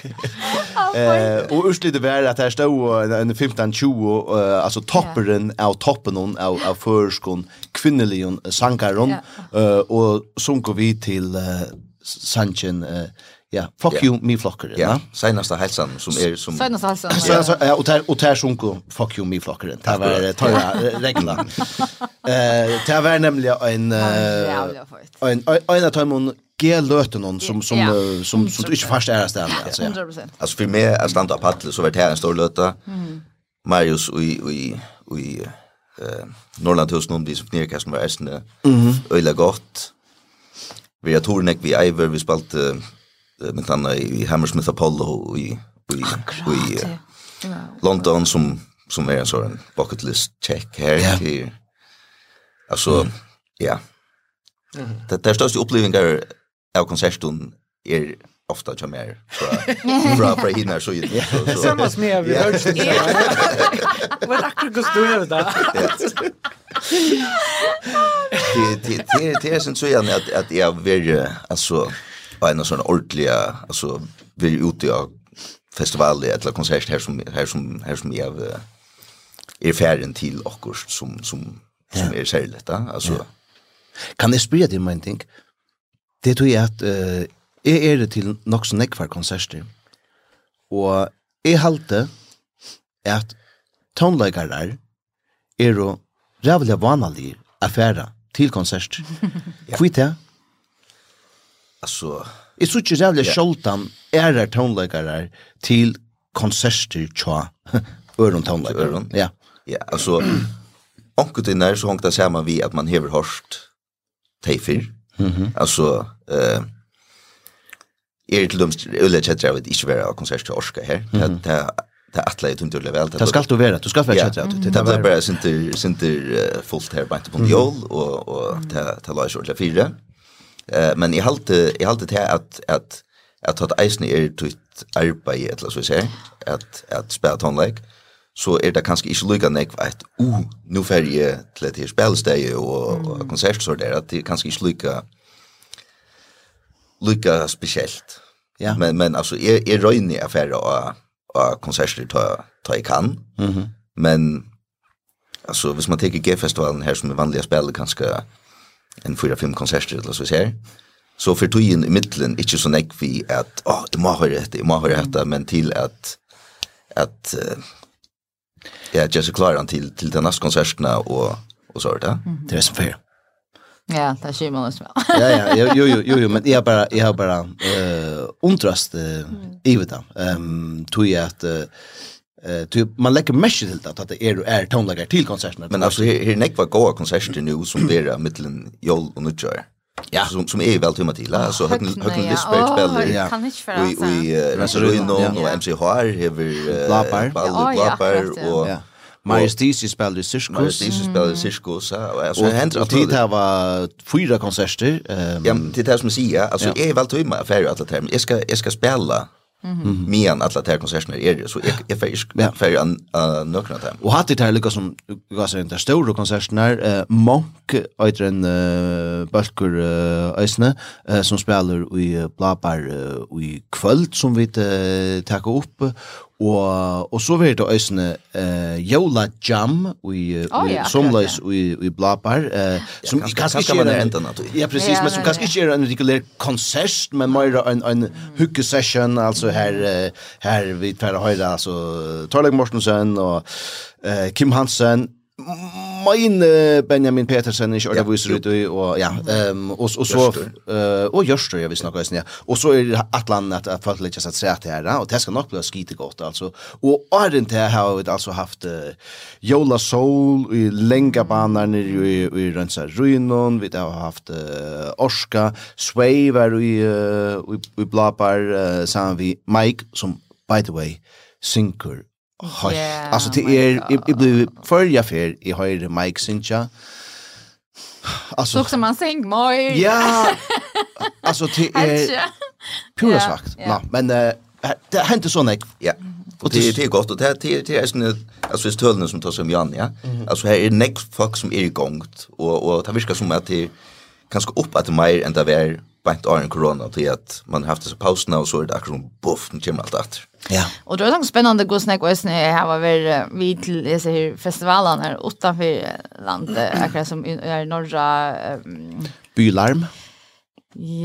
Eh, och urslite var att här stod en 15-20, uh, topperen av toppen av, av förskon kvinneligen Sankaron eh och sjunker vi till uh, Sanchen, eh Ja, fuck yeah. you me flocker, ja. Yeah. Seinaste hälsan som är som Seinaste hälsan. Ja, ja och där och där sjunko fuck you me flocker. Det var det tar regla. Eh, det var nämligen en en en av dem ge löten någon som som som som, som inte fast är där alltså. 100%. Alltså för mig att stand up paddle så vart här en stor löta. Mm. Marius och i och i eh Norrlandhusen om de som knirkast med ärsne. Mm. Öjla gott. Vi har tornek vi iver vi spalt med andra i Hammersmith Apollo i i, i London som som är en sån bucket list check här ja. till alltså mm. ja. Det där största upplevelsen av konserten är ofta jag mer fra fra hinner så ju så samma som jag vi hörs vad akkurat du. Då det det det det är sen så igen att att jag vill alltså på en sån ordliga alltså vill ut i festival eller konsert här som här som här som jag är färden till och som som som är särskilt va alltså kan det sprida det men tänk det tror jag att eh är det till något sån ekvar konserter. Och är halte att tonleikarar är då rävliga vanliga affärer till konserter. Kvitt det? alltså är så tjus jävla sjoltan är det tonläggare till konserter tja öron tonläggare ja ja alltså onkel till när så hängta samman vi att man hever hörst tejfir mhm. Mm alltså eh är till dömst eller chatta vid inte vara konsert till Orska här det det det attla ju inte väl det ska du vara du ska vara chatta det det bara synter synter fullt här bara på jol och och det det låter så fyra Eh men i halt i halt det att att att att eisne är tutt arbete eller så säger att att spela tonlek så är det kanske inte lika nek att o nu färje till det spelstäje och konsert så där att det kanske inte lika lika speciellt. Ja. Men men alltså är är röjning affär och och konserter ta ta i kan. Mhm. Mm men alltså hvis man tar G-festivalen här som är vanliga spel kanske en 4-5 konserter eller så ser. Så för tojen i mitten inte så näck vi att åh det må höra det må höra detta men till att att uh, ja just klara till till den nästa konserterna och och så där. Det är så fair. Ja, det ser man också. ja, ja, jo, jo, jo, jo, men jag bara jag har bara eh uh, undrast eh uh, i vet Ehm um, tog jag att uh, Eh typ man lägger mesh till det att det är är tonlager till konserterna. Men alltså här här näck var goa konserter nu som det är mitten jol och nutjar. Ja, som som är väl tumma till alltså högn högn Lisbeth spelar. Ja, kan inte för alltså. Vi alltså runt och MC Har hever Blapar, Blapar och Majestis spelar i Cirkus. Majestis spelar i Cirkus. Och händer att det her var fyra konserter. Ja, det här som jag säger. Alltså, jag är väl tumma affärer att det här. Jag ska, jag ska spela Mm -hmm. Men alla de här konserterna är det så jag är färg för en nökna dem. Och hade det här lyckas som gav sig inte stora konserterna. Eh, Monk är en uh, balkur uh, ösne uh, som spelar i uh, Blabar uh, i kvöld som vi uh, tackar upp. Og, og så var det øsne uh, Jola Jam i, uh, oh, ja, Somløs og i, i Blabar uh, som ja, kanskje, kanskje ikke er en, enda, ja, precis, ja, men som kanskje ikke er en regulær konsert men mer en, en hukkesession altså her, her vi tar høyre altså Torleg Mortensen og uh, Kim Hansen. Mein Benjamin Petersen ikke ordet viser ut og ja, um, og, og så uh, og Jørster, jeg visste snakke høysen, ja. Og så er et land at, at folk ikke har sett seg til her, og det skal nok bli skite godt, altså. Og åren til har vi altså haft uh, Jola Soul i Lengabaner nere i, i Rønsa Ruinon, vi har haft uh, Orska, Svei var i, uh, i, i Blabar uh, sammen vi Mike, som, by the way, synker Høyt. Yeah, altså, det er, jeg blir førja fer, jeg høyre Mike Sincha. Altså, Så som han seng, moi. Ja, altså, det er pura svagt. Ja. men det henter sånn, ikke? Ja, og det, det er godt, og det, det, det er sånn, altså, hvis tølene som tar seg om Jan, ja, altså, her er nek folk som er i gongt, og, og det virker som at det er ganske opp at det er mer enn det er bänt åren corona till att man har haft så paus nu så är det akkurat buff nu kommer allt att. Ja. Och då är det spännande att gå snack och snä här var vi vid dessa här festivalen här utanför landet akkurat som är norra um, bylarm.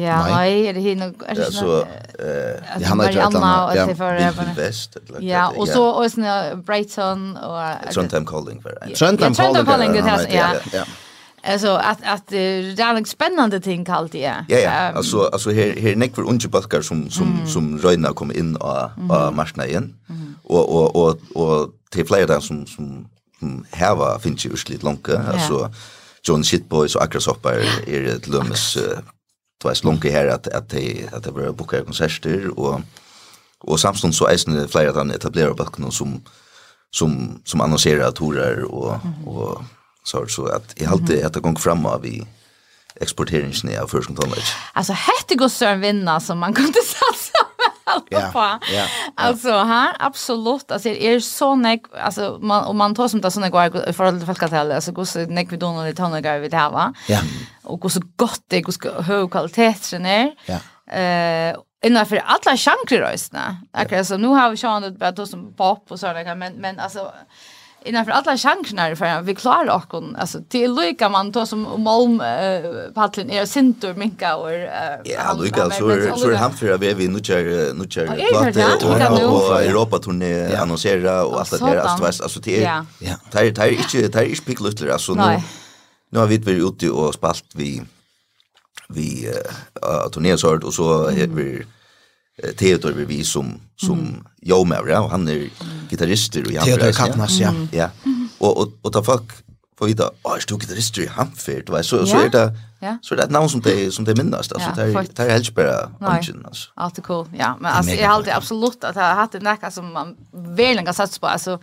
Ja, nej, är det hinner är det så eh han har ju ett annat ja, för väst Ja, och så och snä Brighton och Trondheim Calling för. Trondheim Calling. Ja, ja. Alltså att att det är en spännande ting kallt det. Ja ja, alltså alltså här här näck för unge baskar som som mm. som röna kommer in och och marsna igen. Och och och och till flera där som som som här var finns ju slit långt alltså John Shitboys och Akrasoppar är ett lömmes det var långt här att att det att det börjar boka konserter. Och och samstund så är det flera där han etablerar bakken som som som annonserar turer och och så så att i allt det att det går fram av vi exporteringen av förskon tonlage. Alltså hette går så en vinna som man kunde satsa Ja. Ja. ja. Alltså här absolut alltså är er så nek alltså man om man tar som det såna går för alla folk att alltså går så nek vi då när det tar vi det här va. Ja. Och går så gott det går så hög kvalitet sen är. Ja. Eh innan för alla chanser röstna. Akkurat så nu har vi sjön det bara som pop och sådär men men alltså innanför alla chanserna för vi klarar och hon alltså till lika man då som Malm uh, paddeln är sintor minka och ja lika. Så så han för vi vi nu kör nu kör platta och Europa turné annonsera och allt det där. Alltså alltså det är ja. Det är inte det är inte picklustar alltså nu nu har vi varit ute och spalt vi vi uh, turnéer och så är vi Theodor vi vi som som mm. jag med ja han är gitarrist och jag Theodor Kapnas ja. Ja. Och och och ta fuck för vita åh är du gitarrist i Hamfield va så så är det så är det ett namn som det som det minnas alltså det är det är helt bara ungen alltså. Allt cool. Ja, men alltså jag håller absolut att jag hade näka som man verkligen har satsat på alltså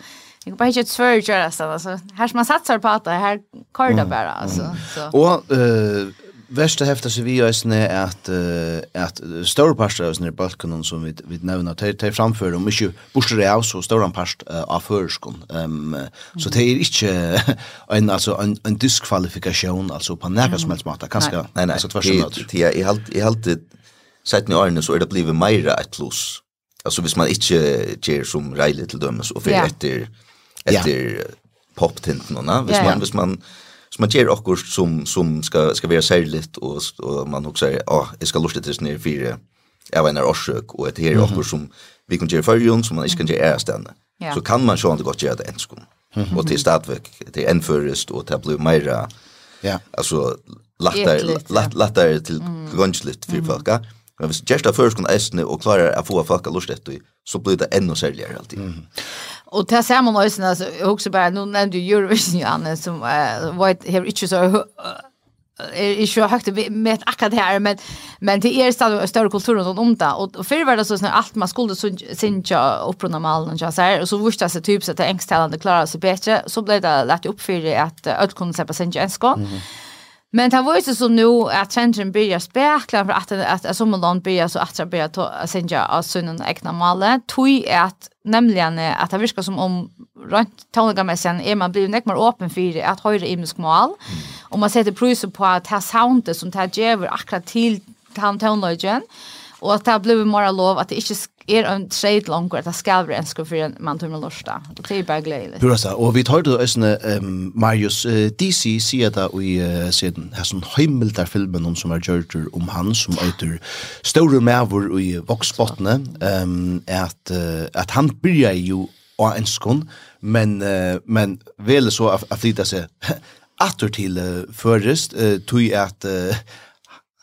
Jag bara ett svärd göra så alltså här som man satsar på att det här korda bara alltså så. Och eh Värsta häftar sig vi oss är att att stora pastor oss när balkon som vi vi nämner tar tar framför och mycket bostäder av så stora past av förskon. Ehm så det är inte en alltså en en diskvalifikation alltså på nära som helst matta kanske. Nej nej så tvärtom. Det är helt helt sett ni åren så är det blivit mer ett plus. Alltså hvis man inte ger som Riley till dömes och för efter efter poptinten och när hvis man hvis man så man ger också som som ska ska vara särskilt och och man också säger ja jag ska lusta tills ner fyra jag vet när orsök och ett här också som vi kan göra för jön som man inte kan göra ärstande så kan man ju inte gott göra det ens kom. och till stadväg det är en och det blir mera ja. alltså lättare lättare till grundslut för folk Men hvis gjerst av førskon eisne og klarar å få folk av lust etter, så blir det enda særligere alltid. Mm. Og til sammen eisne, altså, jeg husker bare, nå nevnte du Eurovision, Janne, som uh, var et, hever ikke så er ikke høyt med akkurat her, men, men det er stadig større kultur rundt om det. Og før var det så, sånn alt man skulle synge opprunnet med alle, og så her, og så vurste det seg typisk at engsttalende klarer seg bedre, så ble det lett oppfyrt at alle kunne se på synge enskånd. Mm -hmm. Men det var ju så nu att trenden börjar spekla för att att, att som land börjar så att börja ta senja av sunnen egna male. Tui är att nämligen att det virkar som om runt toniga med sen är man blivit mer öppen för det att höra imisk mål. Och man sätter priset på att det här soundet som det här ger akkurat till han tonlagen. Mm Og at det blev mer lov at det ikke er en trade långt at det skal være en skulle for en man tumlar lörsta. Det er bare gledelig. Bra så, og vi tar det også, um, Marius uh, DC sier det i uh, siden, her som himmel filmen om som er gjort om han som øyter store mävor i voksbottene, ehm um, at, uh, at han bryr jo å en skon men uh, men vel så at flytta seg atter til uh, förrest uh, tog at... uh,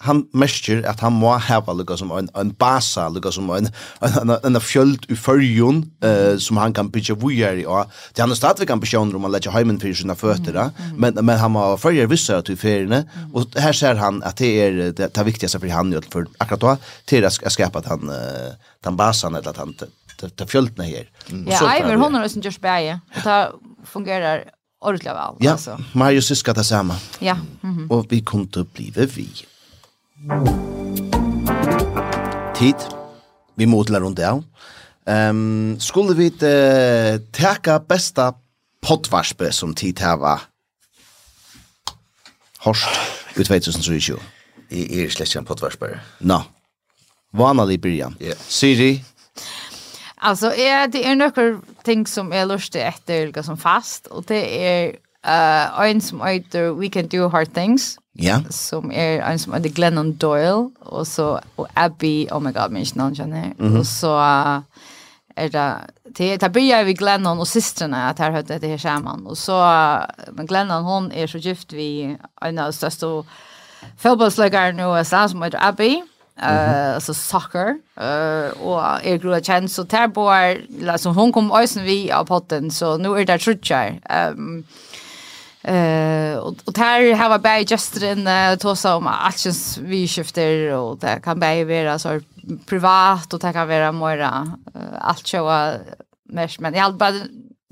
han mestir at han må hava lukka som en, en basa, lukka som en, en, en, en fjöld i fyrjun uh, som han kan bytja vujar i. Og det han er stadigvæk ambisjoner om han letja heimen fyrir sina føtter, mm, mm. men, men han må fyrja vissar til feriene, mm. og her ser han at det er det, det viktigaste for han, for akkurat då til at han uh, den basan, eller at han ta fjöldna her. Mm. Ja, Eimer, hon har også en bæge, og det fungerar ordentlig vel. alt. Ja, Marius Siska det samme. Ja. Mm. Og vi kom til å blive vi. Tid. Vi modlar rundt det. Um, skulle vi uh, teka besta pottvarspe som tid hava Horst i 2020? I er slett en pottvarspe. Nå. No. Vanlig byrjan. Yeah. Siri? Alltså, är, det är några ting som är lustig efter som fast. Och det är uh, en som heter We Can Do Hard Things. Ja. Som är en som heter Glennon Doyle och så och Abby, oh my god, men inte någon känner. Mm -hmm. Och så uh, är det det där börjar vi Glennon och systrarna att här hörde det här samman och så men Glennon hon är så gift vi en av största fotbollsläggaren i USA som heter Abby. Mm -hmm. uh, alltså soccer uh, och är grua chans så där bor liksom hon kom ösen vi av potten så nu är det trutchar. Ehm um, Eh och och där har vi just den in tosa om actions vi skifter och det kan bara vara så privat och det kan vara mera allt showa mesh men jag bara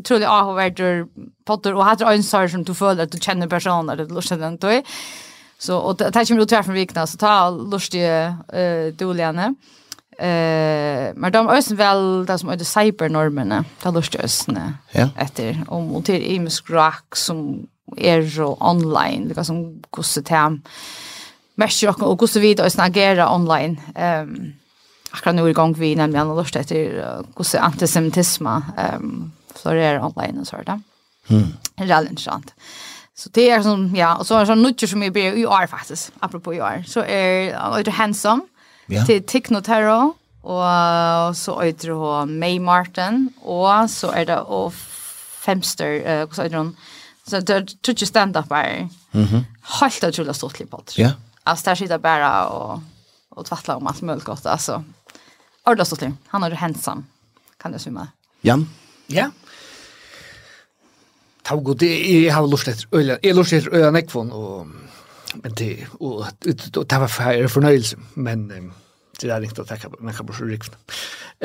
tror det har varit potter och hade en sorg som du följer att du känner personer det lustar den då. Så och det tar ju ut från vikna så ta lustiga eh dåliga Eh, men de ösen väl det som är det cybernormerna, det lustar ösna. Ja. Efter om och till imskrak som er jo online, det som gosse til mestre og gosse vid og snagera online. Ehm um, akkurat nu i gang vi nämligen analyst etter gosse antisemitism ehm um, är online och sådär. Mm. Det är väldigt intressant. Så det är som ja, och så är så nutjer som jag blir i år faktiskt, apropå i år. Så är lite handsome yeah. till Technotero och så er det May Martin och så är det og femster, uh, vad säger hon? Så det tror jag stand-up är helt otroligt stort liv på Ja. Altså, der sitter bara og, og tvattlar om alt mulig godt, altså. ordentligt stort liv. Han är hensam, kan du svimma. Jan? Ja. Taugo, det jag har lust efter ölen. Jag lust efter ölen nekvon, och men det och det var för förnöjelse men det är inte att tacka men kan bara rycka.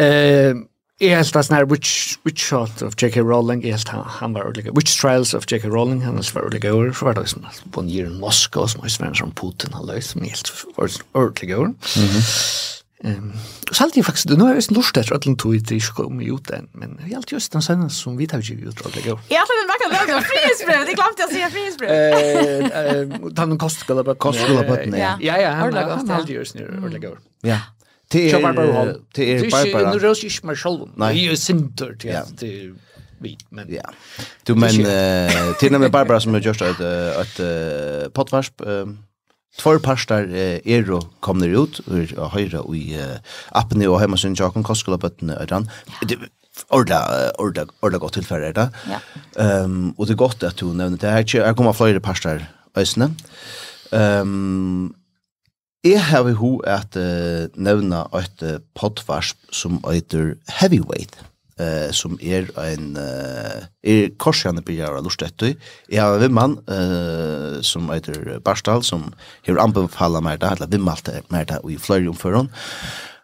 Eh Jeg helt var sånn her, which, which shot of J.K. Rowling, jeg helt han var ordentlig, which trials of J.K. Rowling, han var ordentlig over, for det var sånn, på en gyr i Moskva, som var sånn som Putin, har løs, men helt var ordentlig over. Så alltid faktisk, nu er jeg lust etter at den tog ikke kom ut den, men jeg alltid just den sønnen som vi tar ikke ut, ordentlig over. Jeg alltid merker at det frihetsbrev, det glemte å si frihetsbrev. Han kostgala på, kostgala på, ja, ja, han alltid just ordentlig over. Ja, Det är Barbara. Det är Barbara. Nu rörs inte mer själv. Nej, det är sinter till det vit men ja. Du men eh till och med Barbara som har gjort ett ett potvarsp Två parstar ero kom ner ut och höra i appen och hemma sin Jakob Koskola på den orda orda orda gott tillfälle där. Ja. Ehm och det är gott att du nämnde det här. Jag kommer flera pastar. ösnen. Ehm Jeg har vi ho at uh, nevna et uh, podvarsp som heter Heavyweight, uh, som er en uh, er korsjane byrjar av lortetøy. Jeg har en vimmann uh, som heter Barstal, som har anbefala meg det, eller vimmalt meg det i fløyre omføren.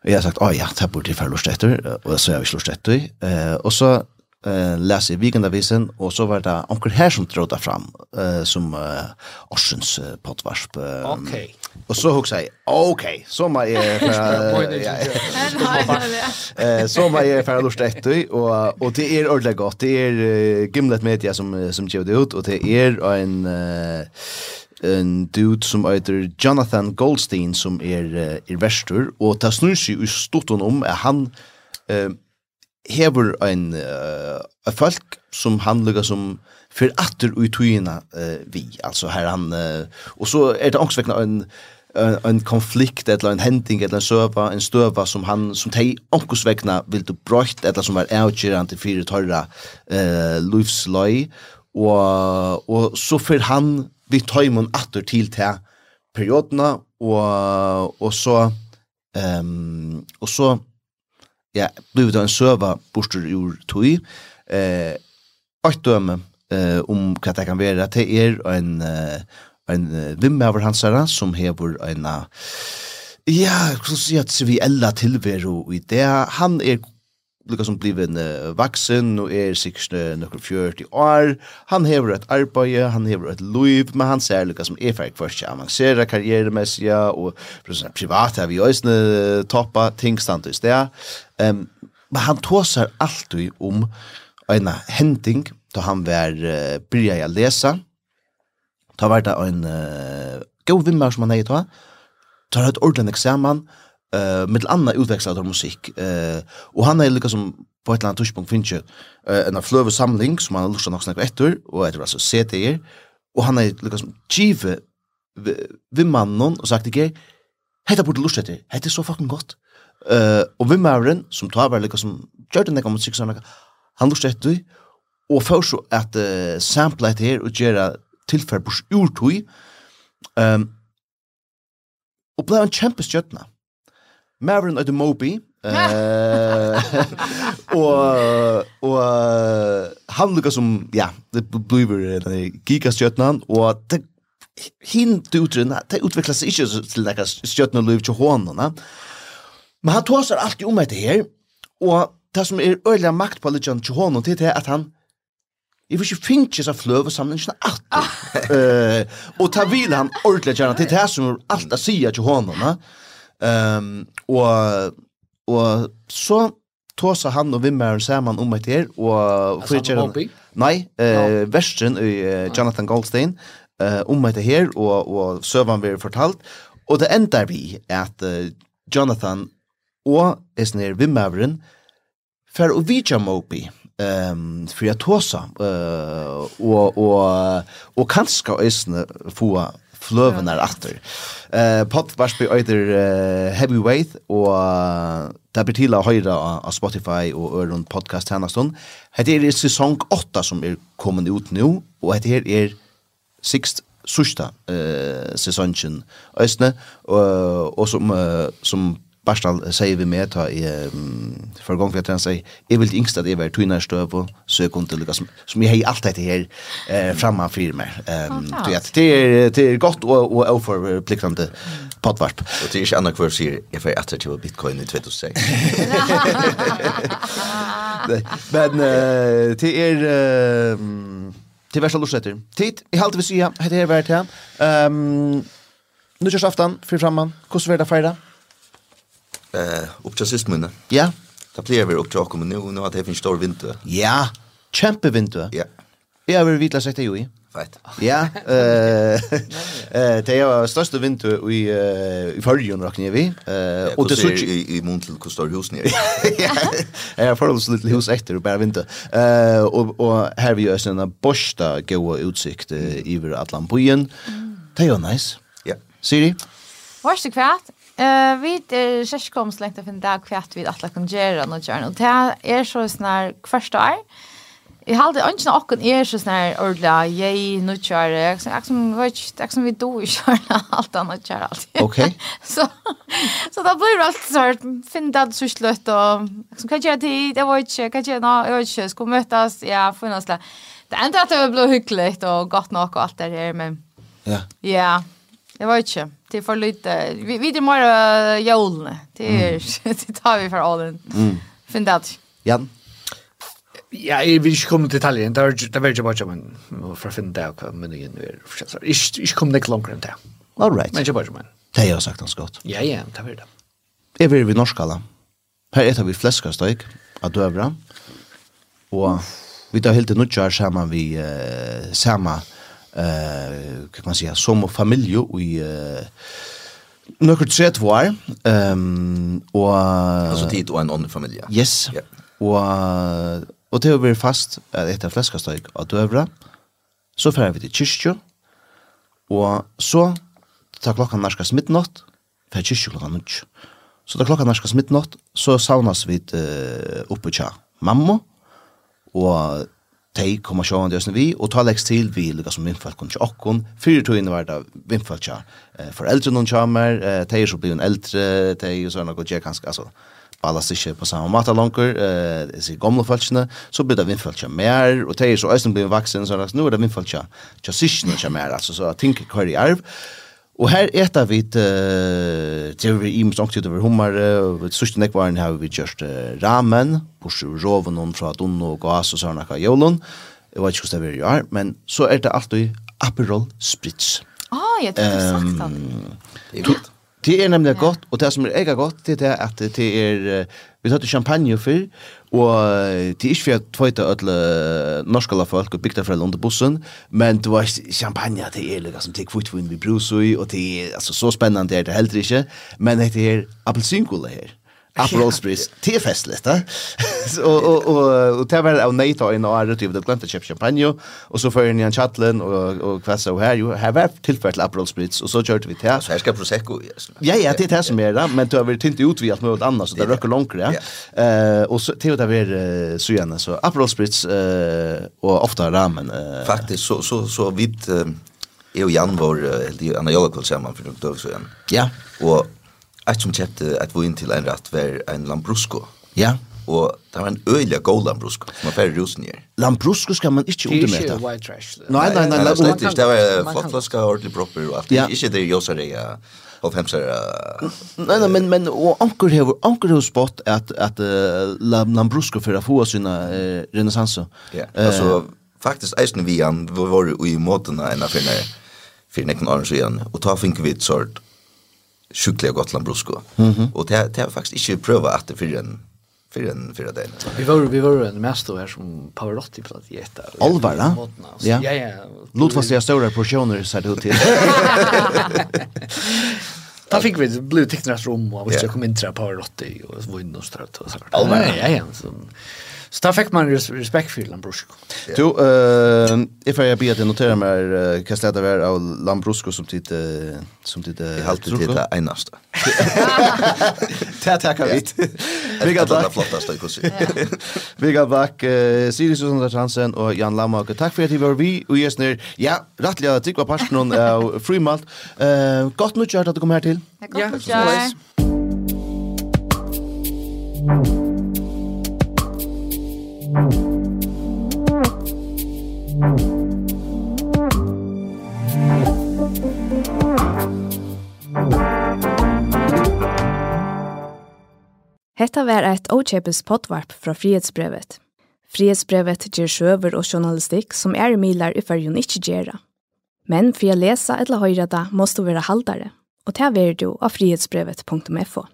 Og jeg har sagt, å ja, det burde jeg være lortetøy, og så har vi ikke lortetøy. Uh, og så eh läs i vikendavisen och så var det onkel här som drog fram eh som eh Orsens eh, potvarsp. Eh, okej. Okay. Och så hugg sig. Okej, så man är för eh så må jag för lust ett och och det är ordentligt gott. Det är uh, Gimlet Media som som ger det ut och det är en uh, en dude som heter Jonathan Goldstein som är er, er verstur och tar snurr sig i stotton om han eh hever en uh, folk som han lukka som för atter ut tygina uh, vi alltså her han uh, och så är det också vekna en en, en konflikt eller en hending eller en søva, en stöva som han som tej onkus vekna vill du brøyt, eller som var outgerande för torra eh uh, livslöj och och så för han vi tøymon atter till til perioderna och och så ehm um, och så ja, blivit en søva borster ur tui. Eh, Eit døme eh, om hva det kan være, det er en, en vimmever hansara som hever en, ja, så sier jeg, triviella tilveru i det. Han er lukka som bliven uh, vaksen og er sikkert uh, nokkur 40 år. Han hever et arbeid, han hever et liv, men han ser lukka som er ferdig først avansera karrieremessig og privat har vi også uh, toppa tingstand i sted. Um, men han tåsar alltid om en hending da han var uh, byrja i lese. Da var det en uh, god vimmer som han heit ta. Ta var et ordentlig eksamen, eh med andra utväxlar av musik eh och han är lika som på ett annat tidspunkt finns ju en flöve samling som han lustar något snacka efter och heter alltså CTR och han är lika som chive vem mannen och sagt det Hetta burde lust etter. Hetta er så fucking gott. Eh og vi mannen som tar var lika som gjorde den kom musik såna Han lust etter og får så at uh, sample etter her og gjøre tilfær på urtøy. Ehm um, og blei en kjempe stjøtna. Maverick at the Moby. og och han lukka som ja, det blir den gigastjärnan och det hint utrena, det utvecklas sig inte till det stjärna liv till honom. Men han tåsar alltid om det her, og det som er øyla makt på Lidjan til hånden til det er at han Jeg vil ikke finne seg fløve sammen, ikke alltid. uh, og ta vil han ordentlig gjerne til det som er alt å si til hånden. Uh, Um, og, og så tåsa han og vimmeren sammen om et her, og frikjeren... Nei, eh, versen i uh, Jonathan Goldstein uh, om et her, og, og søvann vi fortalt. Og det ender vi at uh, Jonathan og esner vimmeren fer og vidja Moby ehm för jag tåsa eh och och och kanske ösne få fløven er atter. Uh, Podvarsby øyder uh, Heavyweight, og det blir til å høre av Spotify og Øron podcast hennastånd. Hette er sesong 8 som er kommet ut nå, og hette her er sixth sørsta eh sesongen østne og og som uh, som Barstal sier vi med, ta i, um, for gang for at han sier, jeg vil yngst at jeg var tøyner støv og søk om til Lukas, som som jeg har alt dette her eh, fremme for meg. Um, det, er, det er godt og, og overpliktende potvarp. Og det er ikke annet hver sier, jeg får etter til bitcoin i 2006. Men uh, det er... Uh, til versta lorsetter. Tid, jeg halte vi sier, hette her vært her. Um, Nå kjørs aftan, fyr framman, hvordan vil det feire? eh upp till sist men. Ja. Det blir vi upp till och nu nu att det finns stor vinter. Ja. Kämpe vinter. Ja. Jag vill vitla sagt det ju. Fett. Ja, eh eh det är största vinter i i förrjun räknar vi. Eh och det så i i Montel kostar hus nere. Ja. Jag får oss lite hus efter bara vinter. Eh och och här vi gör en borsta goda utsikt över Atlantbyen. Det är ju nice. Ja. Siri? Varst du? Eh, vi er sjekke kom slengt av en dag kvært vi atla kan gjøre noe gjerne. Og det er så snar første år. Jeg halde ikke noe åkken er så snar ordla jeg nå kjører. Jeg som vet ikke, jeg som vi do i kjører alt annet kjører alltid. Okej. så, så da blir det alltid här finn det så slutt, och jeg som kan gjøre tid, det var ikke, kan gjøre noe, jag vet ikke, skal møtes, ja, for noe. Det enda att det blir hyggligt och gott nog och allt det här men ja. Ja. Yeah. Jag vet inte. Det är för lite. Vi vi det mer jolne. Det är det tar vi för allen. Mm. Finn det. Jan? Ja, jeg vil ikke komme til detaljen. det er det er veldig bare men for å finne det hva menyen er forskjellig. Ikke komme ikke langere enn det. All right. Men ikke bare men. Det har jeg sagt hans godt. Ja, ja, det er det. Jeg vil vi norsk alle. Her etter vi fleskastøyk av døvra, og vi tar helt til nødgjør sammen vi, uh, sammen eh kan man säga som familj och i eh Nøkker tret var, um, og... Altså tid og en annan familj. Yes, yeah. og, og til å være fast etter fleskastøyk av døvra, så fer vi til kyrkjø, og så tar klokka narskast midnatt, fer kyrkjø klokka nødt. Så tar klokka narskast midnatt, så saunas vi uh, oppe tja mamma, og de kommer sjåan det vi, og ta lekst til vi lukka som vimfalt kun til okkon, fyrir tog inn var det vimfalt tja eh, foreldre noen tjamer, eh, de er så blivin eldre, de er sånn og tja kanskje, altså, ballast ikke på samme måte langer, eh, disse gamle falskene, så blir det vimfalt tja mer, og de er så øyne blivin vaksen, så nu er det vimfalt tja, tja syskene tja mer, altså, så ting kvar i arv, Og her eta vi et til vi i mest over hummer, og et sørste nekvaren har vi kjørst ramen, borsi roven hon fra Dunn og Gass og sånn akka Jolun, jeg vet ikke hvordan det vi gjør, men så er det alltid Aperol Spritz. Ah, jeg tror du sagt det. Det er nemlig godt, og det som er ega godt, det er at det er, vi tar til champagne før, Og det er ikke for at tvøyta ødele norskala folk og bygda foreldre under bussen, men det var champagne til er lukka som til kvittvinn vi brus i, og det er altså, så spennende er det heller ikke, men det er appelsinkola her. Aperolspris. Det är festligt, va? och och och og det var av nej ta in och är det champagne och så för ni en chatlen och och hva och här ju her var Apple Spritz och så körde vi til. så här ska prosecco. Ja ja, det är det som är det, men det har väl inte utviat något annat så det røkker långt ja. Eh och så til det var så gärna så Aperolspris eh och ofta ramen Uh, faktiskt så så så vid jag och Jan var helt Anna Jolkol samman för något år sedan. Ja. Och ett som köpte ett vin till en rätt var en Lambrusco. Ja. Och det var en öliga god Lambrusco som var färre rosnier. Lambrusco ska man inte undermäta. Det är white trash. Nej, nej, nej. Det nej, inte. det var flottflaska, ordentlig proper och allt. Ja. Inte det Josareja och femsar. Nej, nej, men men och anker har anker har spott att att uh, Lambrusco för att få sina uh, renässanser. Ja. Alltså faktiskt eisen vi han var ju i måten en affär för nekna år sedan och ta fink vid sort sjukliga Gotland Brusko. Mm. Och det det har faktiskt inte prövat att det för en för en för det. Vi var vi var en mästare här som Pavarotti på att jätta. Alvar va? Ja. Ja ja. Låt fast jag stora portioner så det ut till. Ta fick vi blå ticknas rum och vi jag kom in till Pavarotti och vinna och strött och så. Alvar ja ja. Så da fikk man res respekt för Lambrusco. Du, eh, uh, if jag ber jeg noterer meg, uh, hva stedet er av Lambrusco som tid uh, som tid uh, halt tid det enaste. Det tackar vi. Vi går där flottast i kursen. Vi går back uh, Sirius och Hansen och Jan Lamarck. Takk for at ni var vi og just nu. Ja, at tycker var passionen av Fremalt. Eh, gott nytt at du kom här till. Ja, gott nytt. Hetta var eit åkjepes potvarp fra Frihetsbrevet. Frihetsbrevet ger sjøver og journalistikk som er milar i fyrjun ikkje gjerra. Men for å lese eller høyre det, måste du være haldare, og det er du av frihetsbrevet.fo.